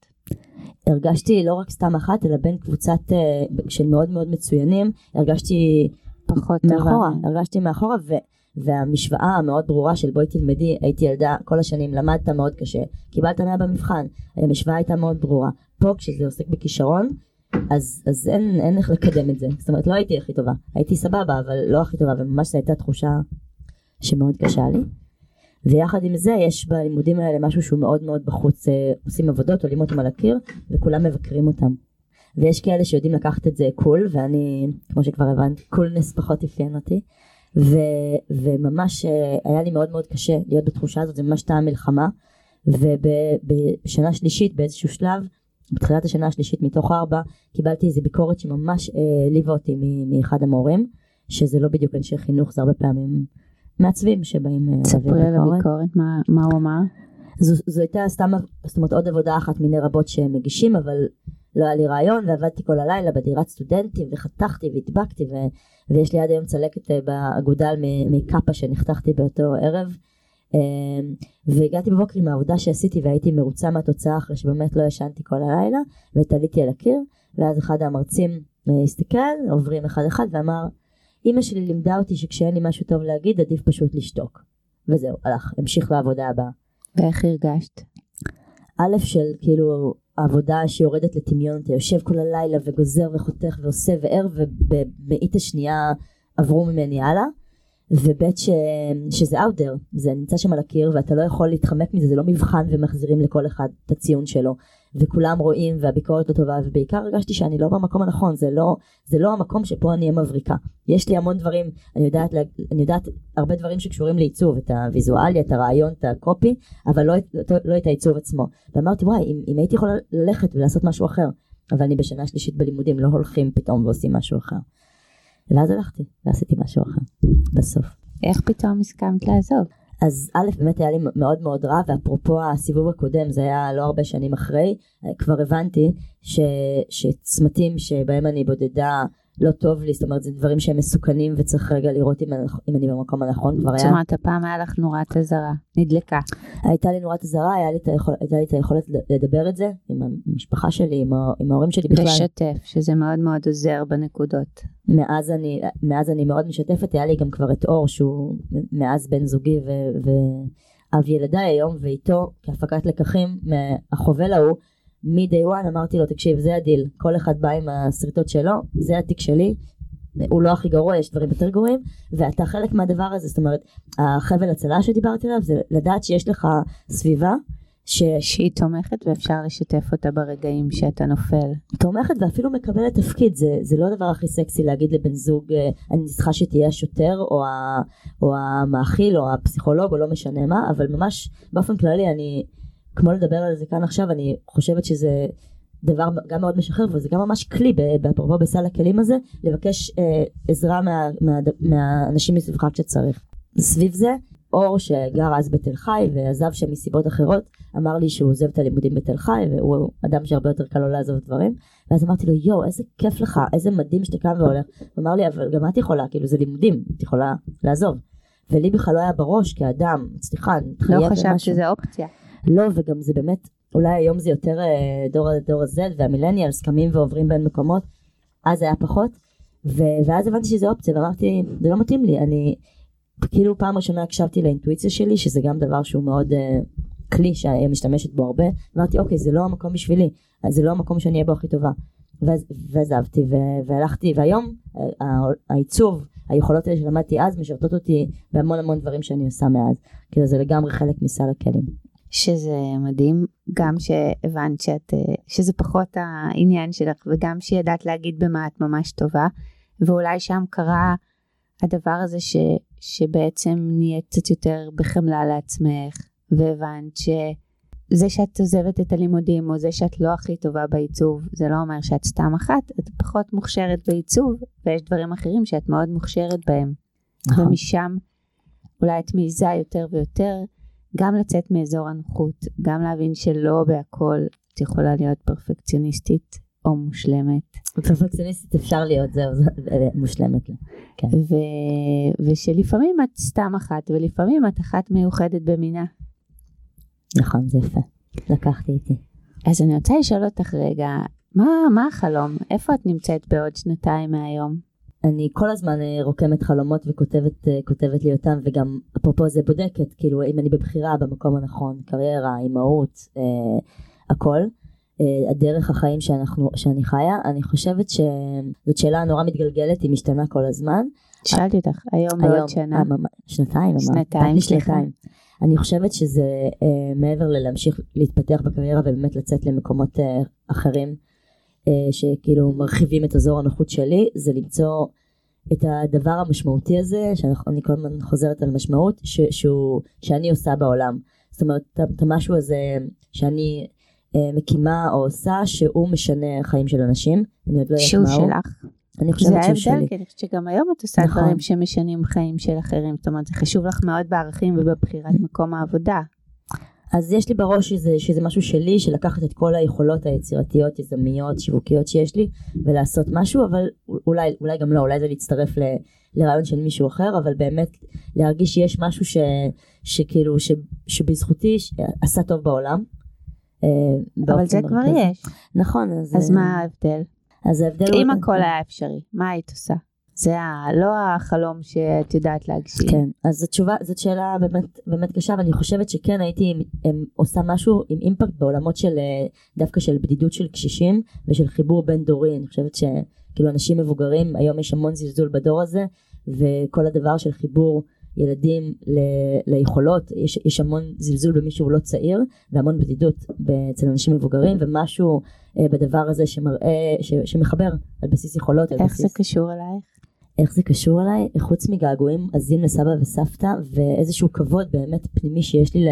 הרגשתי לא רק סתם אחת אלא בין קבוצת uh, של מאוד מאוד מצוינים הרגשתי פחות מאחורה טובה. הרגשתי מאחורה ו, והמשוואה המאוד ברורה של בואי תלמדי, הייתי ילדה כל השנים, למדת מאוד קשה, קיבלת 100 במבחן, המשוואה הייתה מאוד ברורה. פה כשזה עוסק בכישרון, אז, אז אין, אין איך לקדם את זה. זאת אומרת, לא הייתי הכי טובה, הייתי סבבה, אבל לא הכי טובה, וממש זו הייתה תחושה שמאוד קשה לי. ויחד עם זה יש בלימודים האלה משהו שהוא מאוד מאוד בחוץ, אה, עושים עבודות, עולים אותם על הקיר, וכולם מבקרים אותם. ויש כאלה שיודעים לקחת את זה קול, ואני, כמו שכבר הבנת, קולנס פחות אפיין אותי. ו, וממש אה, היה לי מאוד מאוד קשה להיות בתחושה הזאת, זה ממש טעם מלחמה. ובשנה שלישית באיזשהו שלב, בתחילת השנה השלישית מתוך ארבע, קיבלתי איזה ביקורת שממש העליבה אה, אותי מאחד המורים, שזה לא בדיוק אנשי חינוך, זה הרבה פעמים מעצבים שבאים אה, להעביר ביקורת. ספרי על הביקורת, מה, מה הוא אמר? זו, זו הייתה סתם, זאת אומרת עוד עבודה אחת מיני רבות שהם מגישים, אבל לא היה לי רעיון ועבדתי כל הלילה בדירת סטודנטים וחתכתי והדבקתי ו, ויש לי עד היום צלקת אה, באגודל מקאפה שנחתכתי באותו ערב. והגעתי בבוקר עם העבודה שעשיתי והייתי מרוצה מהתוצאה אחרי שבאמת לא ישנתי כל הלילה ותליתי על הקיר ואז אחד המרצים אה, הסתכל עוברים אחד אחד ואמר אמא שלי לימדה אותי שכשאין לי משהו טוב להגיד עדיף פשוט לשתוק. וזהו, הלך, המשיך לעבודה הבאה. ואיך הרגשת? א' של כאילו העבודה שיורדת לטמיון, אתה יושב כל הלילה וגוזר וחותך ועושה וער ובמאית השנייה עברו ממני הלאה. וב' ש... שזה there, זה נמצא שם על הקיר ואתה לא יכול להתחמק מזה, זה לא מבחן ומחזירים לכל אחד את הציון שלו. וכולם רואים והביקורת לא טובה ובעיקר הרגשתי שאני לא במקום הנכון זה לא זה לא המקום שפה אני אהיה מבריקה. יש לי המון דברים אני יודעת אני יודעת הרבה דברים שקשורים לעיצוב את הוויזואליה את הרעיון את הקופי אבל לא, לא, לא את העיצוב עצמו. ואמרתי וואי אם, אם הייתי יכולה ללכת ולעשות משהו אחר אבל אני בשנה שלישית בלימודים לא הולכים פתאום ועושים משהו אחר. ואז הלכתי ועשיתי משהו אחר בסוף. איך פתאום הסכמת לעזוב אז א' באמת היה לי מאוד מאוד רע ואפרופו הסיבוב הקודם זה היה לא הרבה שנים אחרי כבר הבנתי ש, שצמתים שבהם אני בודדה לא טוב לי, זאת אומרת זה דברים שהם מסוכנים וצריך רגע לראות אם, אם אני במקום הנכון כבר היה. זאת אומרת הפעם היה לך נורת אזהרה, נדלקה. הייתה לי נורת אזהרה, הייתה לי את היכולת לדבר את זה עם המשפחה שלי, עם, עם ההורים שלי בכלל. לשתף, שזה מאוד מאוד עוזר בנקודות. מאז אני, מאז אני מאוד משתפת, היה לי גם כבר את אור שהוא מאז בן זוגי ו, ואב ילדיי היום ואיתו כהפקת לקחים מהחובל ההוא מ-day one אמרתי לו תקשיב זה הדיל כל אחד בא עם השריטות שלו זה התיק שלי הוא לא הכי גרוע יש דברים יותר גרועים ואתה חלק מהדבר הזה זאת אומרת החבל הצלה שדיברתי עליו זה לדעת שיש לך סביבה ש... שהיא תומכת ואפשר לשתף אותה ברגעים שאתה נופל. תומכת ואפילו מקבלת תפקיד, זה, זה לא הדבר הכי סקסי להגיד לבן זוג אני צריכה שתהיה השוטר או, ה, או המאכיל או הפסיכולוג או לא משנה מה, אבל ממש באופן כללי אני כמו לדבר על זה כאן עכשיו אני חושבת שזה דבר גם מאוד משחרר וזה גם ממש כלי באפרופו בסל הכלים הזה לבקש אה, עזרה מה, מה, מהאנשים מסביבך כשצריך. סביב זה אור שגר אז בתל חי ועזב שם מסיבות אחרות אמר לי שהוא עוזב את הלימודים בתל חי והוא אדם שהרבה יותר קל לו לעזוב דברים. ואז אמרתי לו יואו איזה כיף לך איזה מדהים שאתה קם והולך. הוא אמר לי אבל גם את יכולה כאילו זה לימודים את יכולה לעזוב. ולי בכלל לא היה בראש כאדם סליחה אני מתחייבת לא חשבת שזה אופציה לא וגם זה באמת אולי היום זה יותר אה, דור, דור ה-Z והמילניאלס קמים ועוברים בין מקומות אז היה פחות ו- ואז הבנתי שזה אופציה ואמרתי זה לא מתאים לי אני כאילו פעם ראשונה הקשבתי לאינטואיציה שלי שזה גם דבר שהוא מאוד uh, כלי שאני משתמשת בו הרבה אמרתי אוקיי זה לא המקום בשבילי זה לא המקום שאני אהיה בו הכי טובה ועזבתי ו- והלכתי והיום העיצוב היכולות האלה שלמדתי אז משרתות אותי בהמון המון דברים שאני עושה מאז כאילו זה לגמרי חלק מסל הכלים. שזה מדהים, גם שהבנת שאת, אה, שזה פחות העניין שלך, וגם שידעת להגיד במה את ממש טובה, ואולי שם קרה הדבר הזה ש, שבעצם נהיית קצת יותר בחמלה לעצמך, והבנת שזה שאת עוזבת את הלימודים, או זה שאת לא הכי טובה בעיצוב, זה לא אומר שאת סתם אחת, את פחות מוכשרת בעיצוב, ויש דברים אחרים שאת מאוד מוכשרת בהם. נכון. ומשם אולי את מעיזה יותר ויותר גם לצאת מאזור הנוחות, גם להבין שלא בהכל את יכולה להיות פרפקציוניסטית או מושלמת. פרפקציוניסטית אפשר להיות, זהו, זה מושלמת. כן. ו... ושלפעמים את סתם אחת, ולפעמים את אחת מיוחדת במינה. נכון, זה יפה. לקחתי איתי. אז אני רוצה לשאול אותך רגע, מה, מה החלום? איפה את נמצאת בעוד שנתיים מהיום? אני כל הזמן אה, רוקמת חלומות וכותבת כותבת לי אותם וגם אפרופו זה בודקת כאילו אם אני בבחירה במקום הנכון קריירה אימהות אה, הכל אה, הדרך החיים שאנחנו שאני חיה אני חושבת שזאת שאלה נורא מתגלגלת היא משתנה כל הזמן. שאלתי אותך היום בעוד שנה. שנתיים. שנתיים. שנתיים. אני חושבת שזה אה, מעבר ללהמשיך להתפתח בקריירה ובאמת לצאת למקומות אה, אחרים אה, שכאילו מרחיבים את אזור הנוחות שלי זה למצוא את הדבר המשמעותי הזה שאני כל הזמן חוזרת על משמעות ש, שהוא, שאני עושה בעולם זאת אומרת את המשהו הזה שאני אה, מקימה או עושה שהוא משנה חיים של אנשים אני עוד לא יודעת מהו. שהוא שלך. אני חושבת שהוא שלי. זה ההבדל, כי אני חושבת שגם היום את עושה נכון. דברים שמשנים חיים של אחרים, זאת אומרת זה חשוב לך מאוד בערכים ובבחירת מקום העבודה. אז יש לי בראש שזה, שזה משהו שלי, של לקחת את כל היכולות היצירתיות, יזמיות, שיווקיות שיש לי, ולעשות משהו, אבל אולי, אולי גם לא, אולי זה להצטרף ל, לרעיון של מישהו אחר, אבל באמת להרגיש שיש משהו ש, שכאילו, ש, שבזכותי עשה טוב בעולם. אה, אבל זה כבר יש. נכון. אז, אז מה ההבדל? אז ההבדל הוא... אם הכל היה אפשרי, מה היית עושה? זה ה, לא החלום שאת יודעת להגשים. כן, אז זאת תשובה, זאת שאלה באמת, באמת קשה, ואני חושבת שכן הייתי הם, עושה משהו עם אימפקט בעולמות של אה, דווקא של בדידות של קשישים ושל חיבור בין דורי, אני חושבת שכאילו אנשים מבוגרים, היום יש המון זלזול בדור הזה, וכל הדבר של חיבור ילדים ל, ליכולות, יש, יש המון זלזול במי שהוא לא צעיר, והמון בדידות אצל אנשים מבוגרים, ומשהו אה, בדבר הזה שמראה, ש, שמחבר על בסיס יכולות. איך בסיס... זה קשור אלייך? איך זה קשור אליי? חוץ מגעגועים עזים לסבא וסבתא ואיזשהו כבוד באמת פנימי שיש לי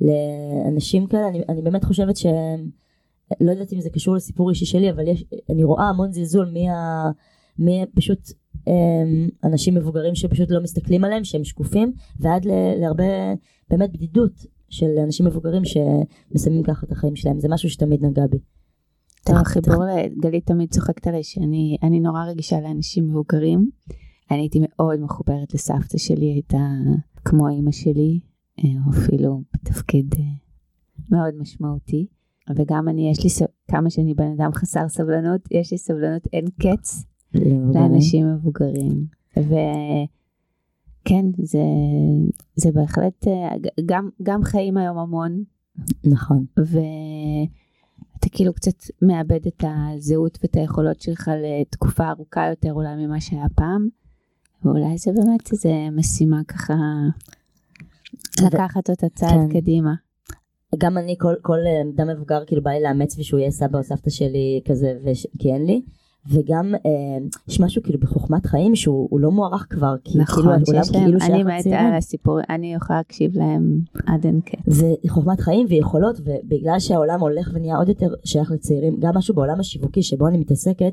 לאנשים כאלה, אני, אני באמת חושבת ש... לא יודעת אם זה קשור לסיפור אישי שלי, אבל יש, אני רואה המון זלזול מי, ה, מי פשוט אנשים מבוגרים שפשוט לא מסתכלים עליהם, שהם שקופים, ועד להרבה באמת בדידות של אנשים מבוגרים שמסיימים ככה את החיים שלהם, זה משהו שתמיד נגע בי. החיבור לגלית תמיד צוחקת עליי שאני נורא רגישה לאנשים מבוגרים. אני הייתי מאוד מחוברת לסבתא שלי, הייתה כמו אימא שלי, אה, או אפילו בתפקיד אה, מאוד משמעותי. וגם אני, יש לי, כמה שאני בן אדם חסר סבלנות, יש לי סבלנות אין קץ לאנשים מבוגרים. וכן, זה, זה בהחלט, אה, גם, גם חיים היום המון. נכון. ו... אתה כאילו קצת מאבד את הזהות ואת היכולות שלך לתקופה ארוכה יותר אולי ממה שהיה פעם, ואולי זה באמת איזה משימה ככה לקחת אותה צעד כן. קדימה. גם אני כל, כל אדם מבוגר כאילו בא לי לאמץ ושהוא יהיה סבא או סבתא שלי כזה וש... כי אין לי וגם אה, יש משהו כאילו בחוכמת חיים שהוא לא מוערך כבר, כי נכון, כאילו העולם כאילו שייך אני מתה על הסיפור, אני יכולה להקשיב להם עד אין קץ. וחוכמת חיים ויכולות, ובגלל שהעולם הולך ונהיה עוד יותר שייך לצעירים, גם משהו בעולם השיווקי שבו אני מתעסקת,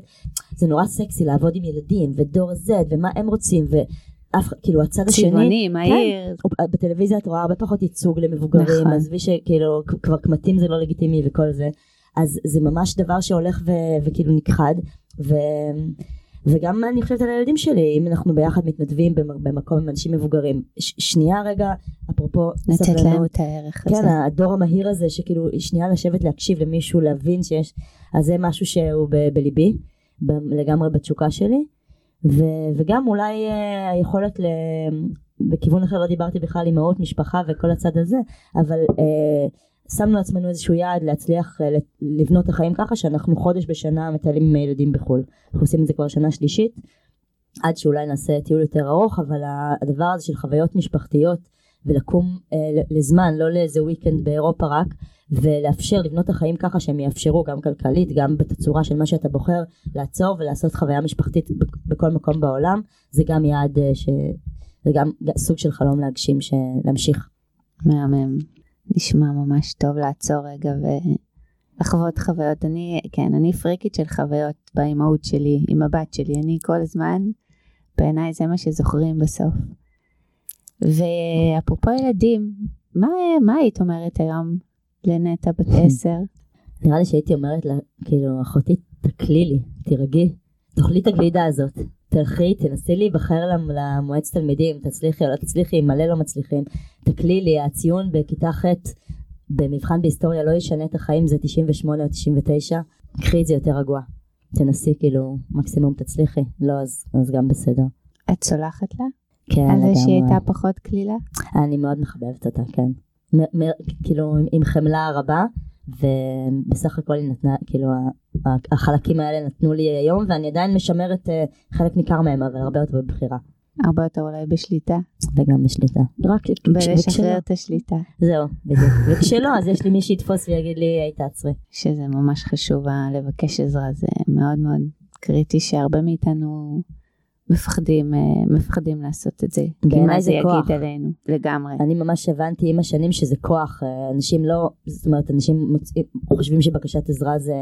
זה נורא סקסי לעבוד עם ילדים ודור Z ומה הם רוצים, ו... אף כאילו הצד השני, צבעוני, מהיר, כן, בטלוויזיה את רואה הרבה פחות ייצוג למבוגרים, נכון. עזבי שכאילו כבר קמטים זה לא לגיטימי וכל זה, אז זה ממש דבר שהולך ו- וכאילו נכחד, ו... וגם אני חושבת על הילדים שלי, אם אנחנו ביחד מתנדבים במקום עם אנשים מבוגרים. ש- שנייה רגע, אפרופו סבלנות. לתת להם את הערך כן, הזה. כן, הדור המהיר הזה, שכאילו שנייה לשבת להקשיב למישהו, להבין שיש, אז זה משהו שהוא ב- בליבי, ב- לגמרי בתשוקה שלי. ו- וגם אולי uh, היכולת ל... בכיוון אחר לא דיברתי בכלל אימהות, משפחה וכל הצד הזה, אבל uh, שמנו לעצמנו איזשהו יעד להצליח אה, לבנות את החיים ככה שאנחנו חודש בשנה מטיילים עם הילדים בחו"ל. אנחנו עושים את זה כבר שנה שלישית, עד שאולי נעשה טיול יותר ארוך, אבל הדבר הזה של חוויות משפחתיות ולקום אה, לזמן, לא לאיזה וויקנד באירופה רק, ולאפשר לבנות את החיים ככה שהם יאפשרו גם כלכלית, גם בתצורה של מה שאתה בוחר, לעצור ולעשות חוויה משפחתית בכל מקום בעולם, זה גם יעד אה, ש... זה גם סוג של חלום להגשים, להמשיך. מהמם. נשמע ממש טוב לעצור רגע ולחוות חוויות. אני, כן, אני פריקית של חוויות באימהות שלי, עם הבת שלי. אני כל הזמן, בעיניי זה מה שזוכרים בסוף. ואפרופו ילדים, מה, מה היית אומרת היום לנטע בת עשר? נראה לי שהייתי אומרת לה, כאילו, אחותי, תקלי לי, תירגעי, תאכלי את הגלידה הזאת. תלכי, תנסי להיבחר למועצת תלמידים, תצליחי או לא תצליחי, מלא לא מצליחים. תקלי לי, הציון בכיתה ח' במבחן בהיסטוריה לא ישנה את החיים, זה 98 או 99, קחי את זה יותר רגוע. תנסי כאילו מקסימום תצליחי, לא אז, אז גם בסדר. את סולחת לה? כן, על זה לגמרי. שהיא הייתה פחות קלילה? אני מאוד מחבבת אותה, כן. מ- מ- כאילו עם חמלה רבה, ובסך הכל היא נתנה, כאילו החלקים האלה נתנו לי היום, ואני עדיין משמרת אה, חלק ניכר מהם, אבל הרבה יותר בבחירה, הרבה יותר אולי בשליטה. וגם בשליטה. רק בלשחרר את השליטה. זהו, בדיוק. וכשלא, אז יש לי מי שיתפוס ויגיד לי, היי תעצרי. שזה ממש חשוב, לבקש עזרה זה מאוד מאוד קריטי שהרבה מאיתנו מפחדים, אה, מפחדים לעשות את זה. בעיניי זה כוח. יגיד עלינו? לגמרי. אני ממש הבנתי עם השנים שזה כוח, אה, אנשים לא, זאת אומרת, אנשים מוצאים, חושבים שבקשת עזרה זה,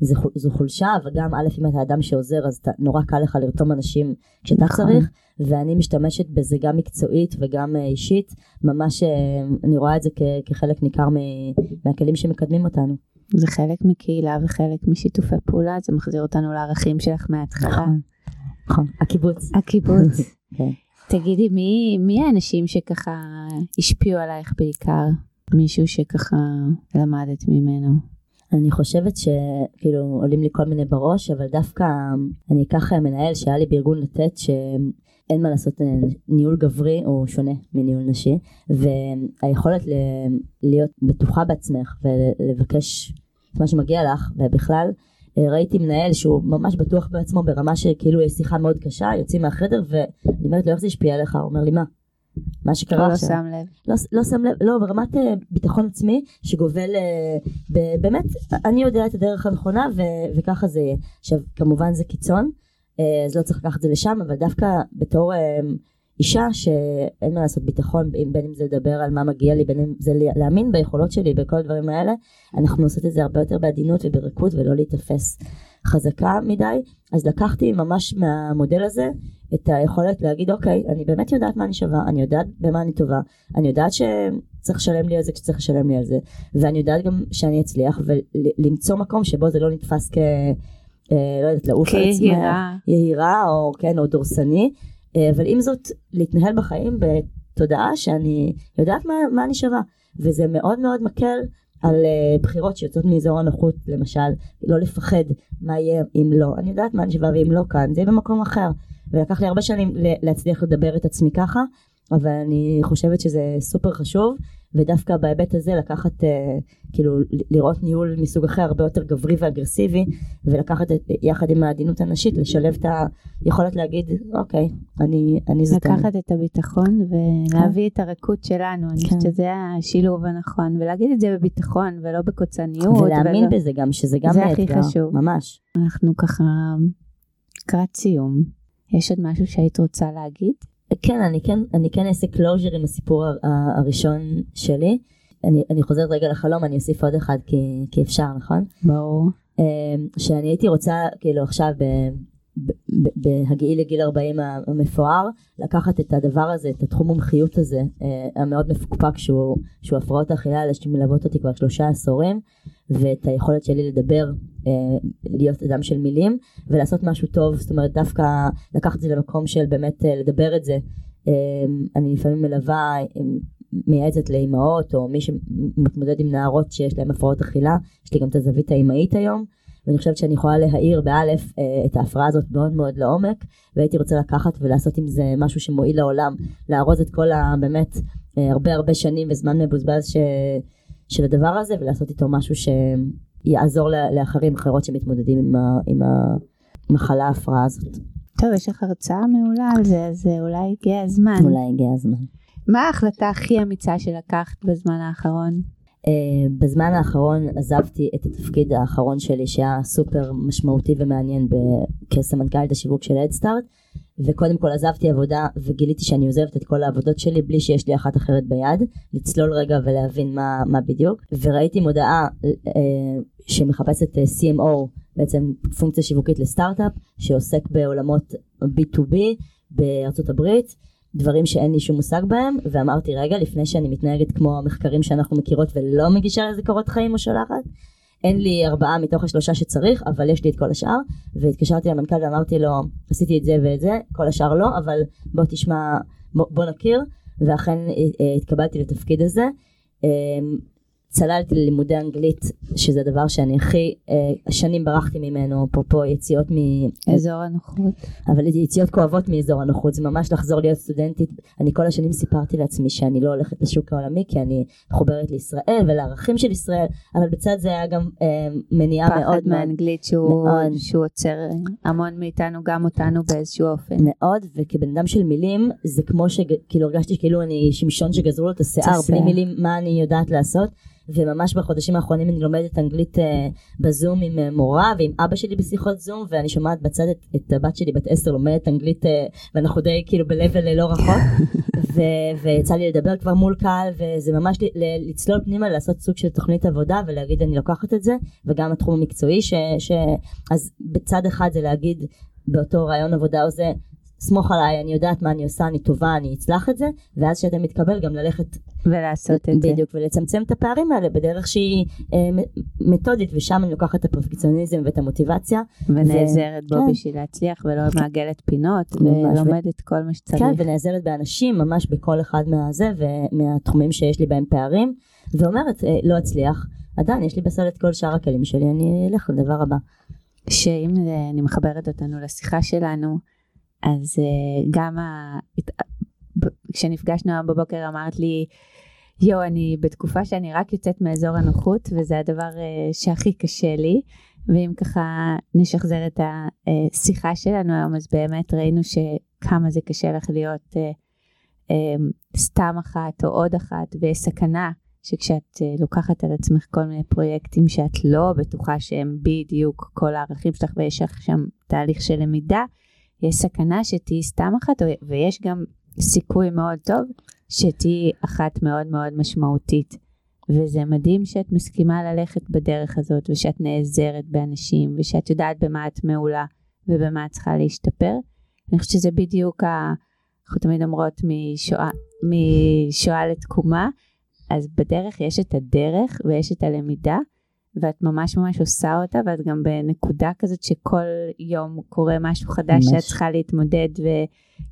זה, זו חולשה, וגם א', אם אתה אדם שעוזר, אז אתה, נורא קל לך לרתום אנשים כשאתה נכון. צריך, ואני משתמשת בזה גם מקצועית וגם אה, אישית, ממש אני רואה את זה כ, כחלק ניכר מ- מהכלים שמקדמים אותנו. זה חלק מקהילה וחלק משיתופי פעולה, זה מחזיר אותנו לערכים שלך מההתחלה. נכון. נכון, הקיבוץ. הקיבוץ. כן. תגידי, מי, מי האנשים שככה השפיעו עלייך בעיקר? מישהו שככה למדת ממנו. אני חושבת שכאילו עולים לי כל מיני בראש, אבל דווקא אני אקח אה, מנהל שהיה לי בארגון לתת, שאין מה לעשות, אה, ניהול גברי הוא שונה מניהול נשי, והיכולת ל- להיות בטוחה בעצמך ולבקש את מה שמגיע לך, ובכלל ראיתי מנהל שהוא ממש בטוח בעצמו ברמה שכאילו יש שיחה מאוד קשה, יוצאים מהחדר ואני אומרת לו איך זה השפיע עליך, הוא אומר לי מה? מה שקרה לא עכשיו. שם לב. לא, לא שם לב, לא, ברמת אה, ביטחון עצמי שגובל אה, ב- באמת, אני יודע את הדרך הנכונה ו, וככה זה יהיה. עכשיו, כמובן זה קיצון, אה, אז לא צריך לקחת את זה לשם, אבל דווקא בתור אה, אישה שאין מה לעשות ביטחון, בין אם זה לדבר על מה מגיע לי, בין אם זה להאמין ביכולות שלי, בכל הדברים האלה, אנחנו עושות את זה הרבה יותר בעדינות וברכות ולא להיתפס חזקה מדי. אז לקחתי ממש מהמודל הזה את היכולת להגיד אוקיי, אני באמת יודעת מה אני שווה, אני יודעת במה אני טובה, אני יודעת שצריך לשלם לי על זה כשצריך לשלם לי על זה, ואני יודעת גם שאני אצליח ולמצוא מקום שבו זה לא נתפס כ... אה, לא יודעת, לעוף על עצמך. יהירה או כן, או דורסני, אבל עם זאת, להתנהל בחיים בתודעה שאני יודעת מה, מה אני שווה, וזה מאוד מאוד מקל על uh, בחירות שיוצאות מאזור הנוחות, למשל, לא לפחד מה יהיה אם לא, אני יודעת מה אני שווה ואם לא כאן, זה יהיה במקום אחר, ולקח לי הרבה שנים להצליח לדבר את עצמי ככה, אבל אני חושבת שזה סופר חשוב, ודווקא בהיבט הזה לקחת, uh, כאילו, לראות ניהול מסוג אחר, הרבה יותר גברי ואגרסיבי, ולקחת את, יחד עם העדינות הנשית, לשלב את היכולת להגיד, אוקיי, אני, אני זאת אני. לקחת את הביטחון ולהביא את הריקות שלנו, אני כן. חושבת שזה השילוב הנכון, ולהגיד את זה בביטחון ולא בקוצניות. ולהאמין ולא- בזה גם, שזה גם זה הכי חשוב. ממש. אנחנו ככה לקראת סיום. יש עוד משהו שהיית רוצה להגיד? כן, אני כן, אני כן אעשה closure עם הסיפור הראשון שלי. אני, אני חוזרת רגע לחלום, אני אוסיף עוד אחד כי, כי אפשר, נכון? ברור. אה, שאני הייתי רוצה, כאילו עכשיו, בהגיעי לגיל 40 המפואר, לקחת את הדבר הזה, את התחום מומחיות הזה, אה, המאוד מפוקפק שהוא, שהוא הפרעות האכילה האלה שמלוות אותי כבר שלושה עשורים, ואת היכולת שלי לדבר, אה, להיות אדם של מילים, ולעשות משהו טוב, זאת אומרת דווקא לקחת את זה למקום של באמת אה, לדבר את זה. אה, אני לפעמים מלווה, מייעצת לאימהות, או מי שמתמודד עם נערות שיש להן הפרעות אכילה, יש לי גם את הזווית האימהית היום. ואני חושבת שאני יכולה להאיר באלף את ההפרעה הזאת מאוד מאוד לעומק והייתי רוצה לקחת ולעשות עם זה משהו שמועיל לעולם לארוז את כל המאמת אה, הרבה הרבה שנים וזמן מבוזבז ש... של הדבר הזה ולעשות איתו משהו שיעזור לאחרים אחרות שמתמודדים עם, ה... עם המחלה ההפרעה הזאת. טוב, יש לך הרצאה מעולה על זה, אז אה, אולי הגיע הזמן. אולי הגיע הזמן. מה ההחלטה הכי אמיצה שלקחת בזמן האחרון? Uh, בזמן האחרון עזבתי את התפקיד האחרון שלי שהיה סופר משמעותי ומעניין ב- כסמנכ"לית השיווק של אדסטארט וקודם כל עזבתי עבודה וגיליתי שאני עוזבת את כל העבודות שלי בלי שיש לי אחת אחרת ביד לצלול רגע ולהבין מה, מה בדיוק. וראיתי מודעה uh, שמחפשת uh, CMO בעצם פונקציה שיווקית לסטארט-אפ שעוסק בעולמות B2B בארצות הברית דברים שאין לי שום מושג בהם ואמרתי רגע לפני שאני מתנהגת כמו המחקרים שאנחנו מכירות ולא מגישה לזה קורות חיים או שולחת אין לי ארבעה מתוך השלושה שצריך אבל יש לי את כל השאר. והתקשרתי למנכ"ל ואמרתי לו עשיתי את זה ואת זה כל השאר לא אבל בוא תשמע בוא, נכיר. ואכן אה, התקבלתי לתפקיד הזה. אה, צללתי ללימודי אנגלית, שזה הדבר שאני הכי אה, שנים ברחתי ממנו, אפרופו יציאות מ... אזור הנוחות. אבל יציאות כואבות מאזור הנוחות, זה ממש לחזור להיות סטודנטית. אני כל השנים סיפרתי לעצמי שאני לא הולכת לשוק העולמי, כי אני מחוברת לישראל ולערכים של ישראל, אבל בצד זה היה גם אה, מניעה מאוד מאוד... פחד מאנגלית שהוא, מאוד. שהוא עוצר המון מאיתנו, גם אותנו באיזשהו אופן. מאוד, וכבן אדם של מילים, זה כמו שכאילו הרגשתי כאילו אני שמשון שגזרו לו את השיער, בלי מילים מה אני יודעת לעשות. וממש בחודשים האחרונים אני לומדת אנגלית uh, בזום עם uh, מורה ועם אבא שלי בשיחות זום ואני שומעת בצד את, את הבת שלי בת עשר לומדת אנגלית uh, ואנחנו די כאילו ב-level לא רחוק. ו- ויצא לי לדבר כבר מול קהל וזה ממש ל- לצלול פנימה לעשות סוג של תוכנית עבודה ולהגיד אני לוקחת את זה וגם התחום המקצועי ש- ש- אז בצד אחד זה להגיד באותו רעיון עבודה או זה סמוך עליי, אני יודעת מה אני עושה, אני טובה, אני אצלח את זה, ואז שאתה מתקבל גם ללכת ולעשות את זה. בדיוק, ולצמצם את הפערים האלה בדרך שהיא אה, מתודית, ושם אני לוקחת את הפרפקציוניזם ואת המוטיבציה. ונעזרת ו... בו כן. בשביל להצליח, ולא מעגלת פינות, ולומדת ו... כל מה שצריך. כן, ונעזרת באנשים, ממש בכל אחד מהזה, ומהתחומים שיש לי בהם פערים, ואומרת, אה, לא אצליח, עדיין יש לי בסל את כל שאר הכלים שלי, אני אלך לדבר הבא. שאם אני מחברת אותנו לשיחה שלנו, אז uh, גם ה... כשנפגשנו היום בבוקר אמרת לי, יואו, אני בתקופה שאני רק יוצאת מאזור הנוחות, וזה הדבר uh, שהכי קשה לי. ואם ככה נשחזר את השיחה שלנו היום, אז באמת ראינו שכמה זה קשה לך להיות סתם אחת או עוד אחת, ויש סכנה שכשאת לוקחת על עצמך כל מיני פרויקטים שאת לא בטוחה שהם בדיוק כל הערכים שלך ויש לך שם תהליך של למידה, יש סכנה שתהיי סתם אחת, ויש גם סיכוי מאוד טוב שתהיי אחת מאוד מאוד משמעותית. וזה מדהים שאת מסכימה ללכת בדרך הזאת, ושאת נעזרת באנשים, ושאת יודעת במה את מעולה, ובמה את צריכה להשתפר. אני חושבת שזה בדיוק, ה... אנחנו תמיד אומרות משואה, משואה לתקומה, אז בדרך יש את הדרך ויש את הלמידה, ואת ממש ממש עושה אותה, ואת גם בנקודה כזאת שכל יום קורה משהו חדש ממש. שאת צריכה להתמודד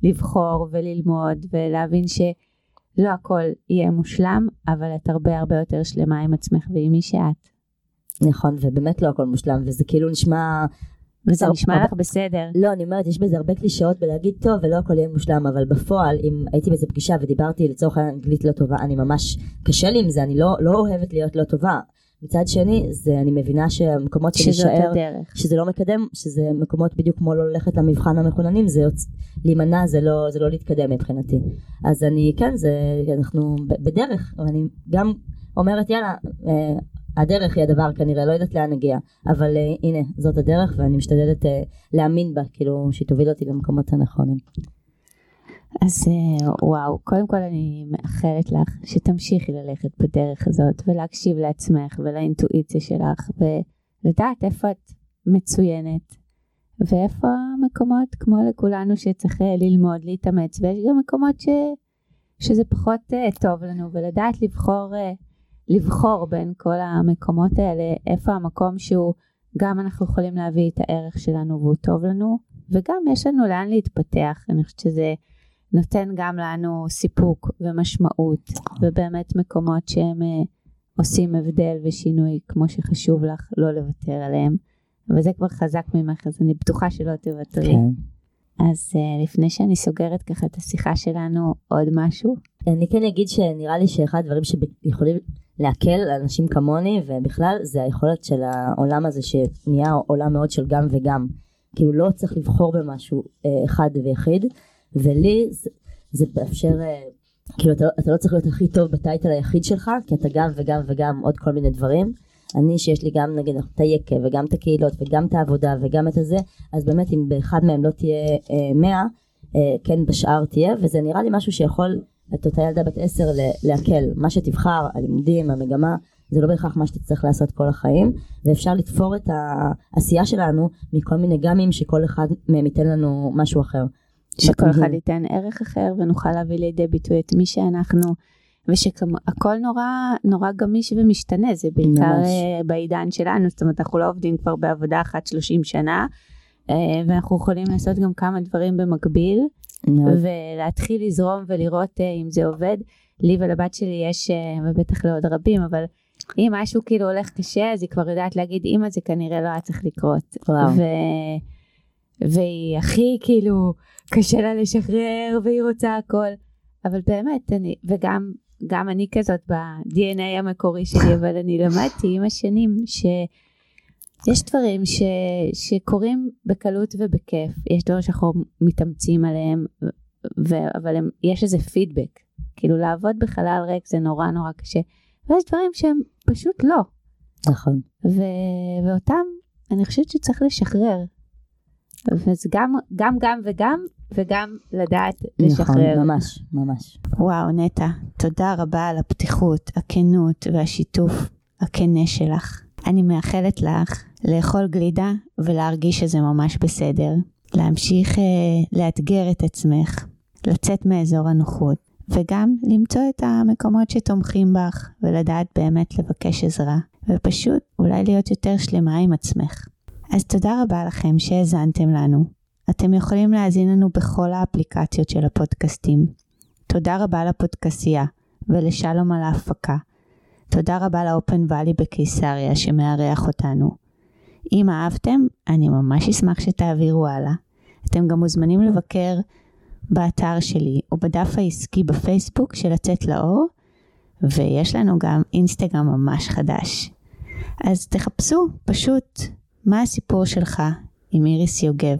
ולבחור וללמוד ולהבין שלא הכל יהיה מושלם, אבל את הרבה הרבה יותר שלמה עם עצמך ועם מי שאת. נכון, ובאמת לא הכל מושלם, וזה כאילו נשמע... וזה נשמע הרבה... לך בסדר. לא, אני אומרת, יש בזה הרבה קלישאות בלהגיד טוב ולא הכל יהיה מושלם, אבל בפועל, אם הייתי באיזה פגישה ודיברתי לצורך העניין אנגלית לא טובה, אני ממש, קשה לי עם זה, אני לא, לא אוהבת להיות לא טובה. מצד שני, זה, אני מבינה שהמקומות שנשאר, שזה לא מקדם, שזה מקומות בדיוק כמו לא ללכת למבחן המחוננים, זה יוצ... להימנע זה לא, זה לא להתקדם מבחינתי. אז אני, כן, זה, אנחנו בדרך, אני גם אומרת יאללה, אה, הדרך היא הדבר כנראה, לא יודעת לאן נגיע, אבל אה, הנה, זאת הדרך ואני משתדלת אה, להאמין בה, כאילו שהיא תוביל אותי למקומות הנכונים. אז אה, וואו, קודם כל אני מאחלת לך שתמשיכי ללכת בדרך הזאת ולהקשיב לעצמך ולאינטואיציה שלך ולדעת איפה את מצוינת ואיפה המקומות כמו לכולנו שצריך אה, ללמוד, להתאמץ. ויש גם מקומות ש... שזה פחות uh, טוב לנו ולדעת לבחור, לבחור בין כל המקומות האלה איפה המקום שהוא גם אנחנו יכולים להביא את הערך שלנו והוא טוב לנו וגם יש לנו לאן להתפתח, אני חושבת שזה נותן גם לנו סיפוק ומשמעות, ובאמת מקומות שהם uh, עושים הבדל ושינוי כמו שחשוב לך לא לוותר עליהם. וזה כבר חזק ממך, אז אני בטוחה שלא תוותרי. כן. אז uh, לפני שאני סוגרת ככה את השיחה שלנו, עוד משהו? אני כן אגיד שנראה לי שאחד הדברים שיכולים להקל על אנשים כמוני, ובכלל, זה היכולת של העולם הזה שנהיה עולם מאוד של גם וגם. כאילו לא צריך לבחור במשהו uh, אחד ויחיד, ולי זה, זה מאפשר, אה, כאילו אתה, אתה לא צריך להיות הכי טוב בטייטל היחיד שלך, כי אתה גם וגם וגם עוד כל מיני דברים. אני שיש לי גם נגיד את היקב וגם את הקהילות וגם את העבודה וגם את הזה, אז באמת אם באחד מהם לא תהיה אה, 100, אה, כן בשאר תהיה, וזה נראה לי משהו שיכול את אותה ילדה בת עשר להקל, מה שתבחר, הלימודים, המגמה, זה לא בהכרח מה שתצטרך לעשות כל החיים, ואפשר לתפור את העשייה שלנו מכל מיני גמים שכל אחד מהם ייתן לנו משהו אחר. שכל אחד ייתן ערך אחר ונוכל להביא לידי ביטוי את מי שאנחנו ושהכל נורא נורא גמיש ומשתנה זה בעיקר ממש. אה, בעידן שלנו זאת אומרת אנחנו לא עובדים כבר בעבודה אחת 30 שנה אה, ואנחנו יכולים לעשות גם כמה דברים במקביל ולהתחיל לזרום ולראות אה, אם זה עובד לי ולבת שלי יש ובטח לעוד רבים אבל אם משהו כאילו הולך קשה, אז היא כבר יודעת להגיד, אמא זה כנראה לא היה צריך לקרות. ו... והיא הכי כאילו, קשה לה לשחרר, והיא רוצה הכל. אבל באמת, אני, וגם גם אני כזאת ב-DNA המקורי שלי, אבל אני למדתי עם השנים שיש דברים ש, שקורים בקלות ובכיף, יש דברים שאנחנו מתאמצים עליהם, ו, אבל הם, יש איזה פידבק, כאילו לעבוד בחלל ריק זה נורא נורא קשה, ויש דברים שהם פשוט לא, נכון. ו, ואותם אני חושבת שצריך לשחרר, וזה גם, גם גם וגם, וגם לדעת לשחרר. נכון, ממש, ממש. וואו, נטע, תודה רבה על הפתיחות, הכנות והשיתוף הכנה שלך. אני מאחלת לך לאכול גלידה ולהרגיש שזה ממש בסדר. להמשיך אה, לאתגר את עצמך, לצאת מאזור הנוחות, וגם למצוא את המקומות שתומכים בך, ולדעת באמת לבקש עזרה, ופשוט אולי להיות יותר שלמה עם עצמך. אז תודה רבה לכם שהאזנתם לנו. אתם יכולים להאזין לנו בכל האפליקציות של הפודקאסטים. תודה רבה לפודקסייה ולשלום על ההפקה. תודה רבה לאופן ואלי בקיסריה שמארח אותנו. אם אהבתם, אני ממש אשמח שתעבירו הלאה. אתם גם מוזמנים לבקר באתר שלי או בדף העסקי בפייסבוק של לצאת לאור, ויש לנו גם אינסטגרם ממש חדש. אז תחפשו פשוט מה הסיפור שלך עם איריס יוגב.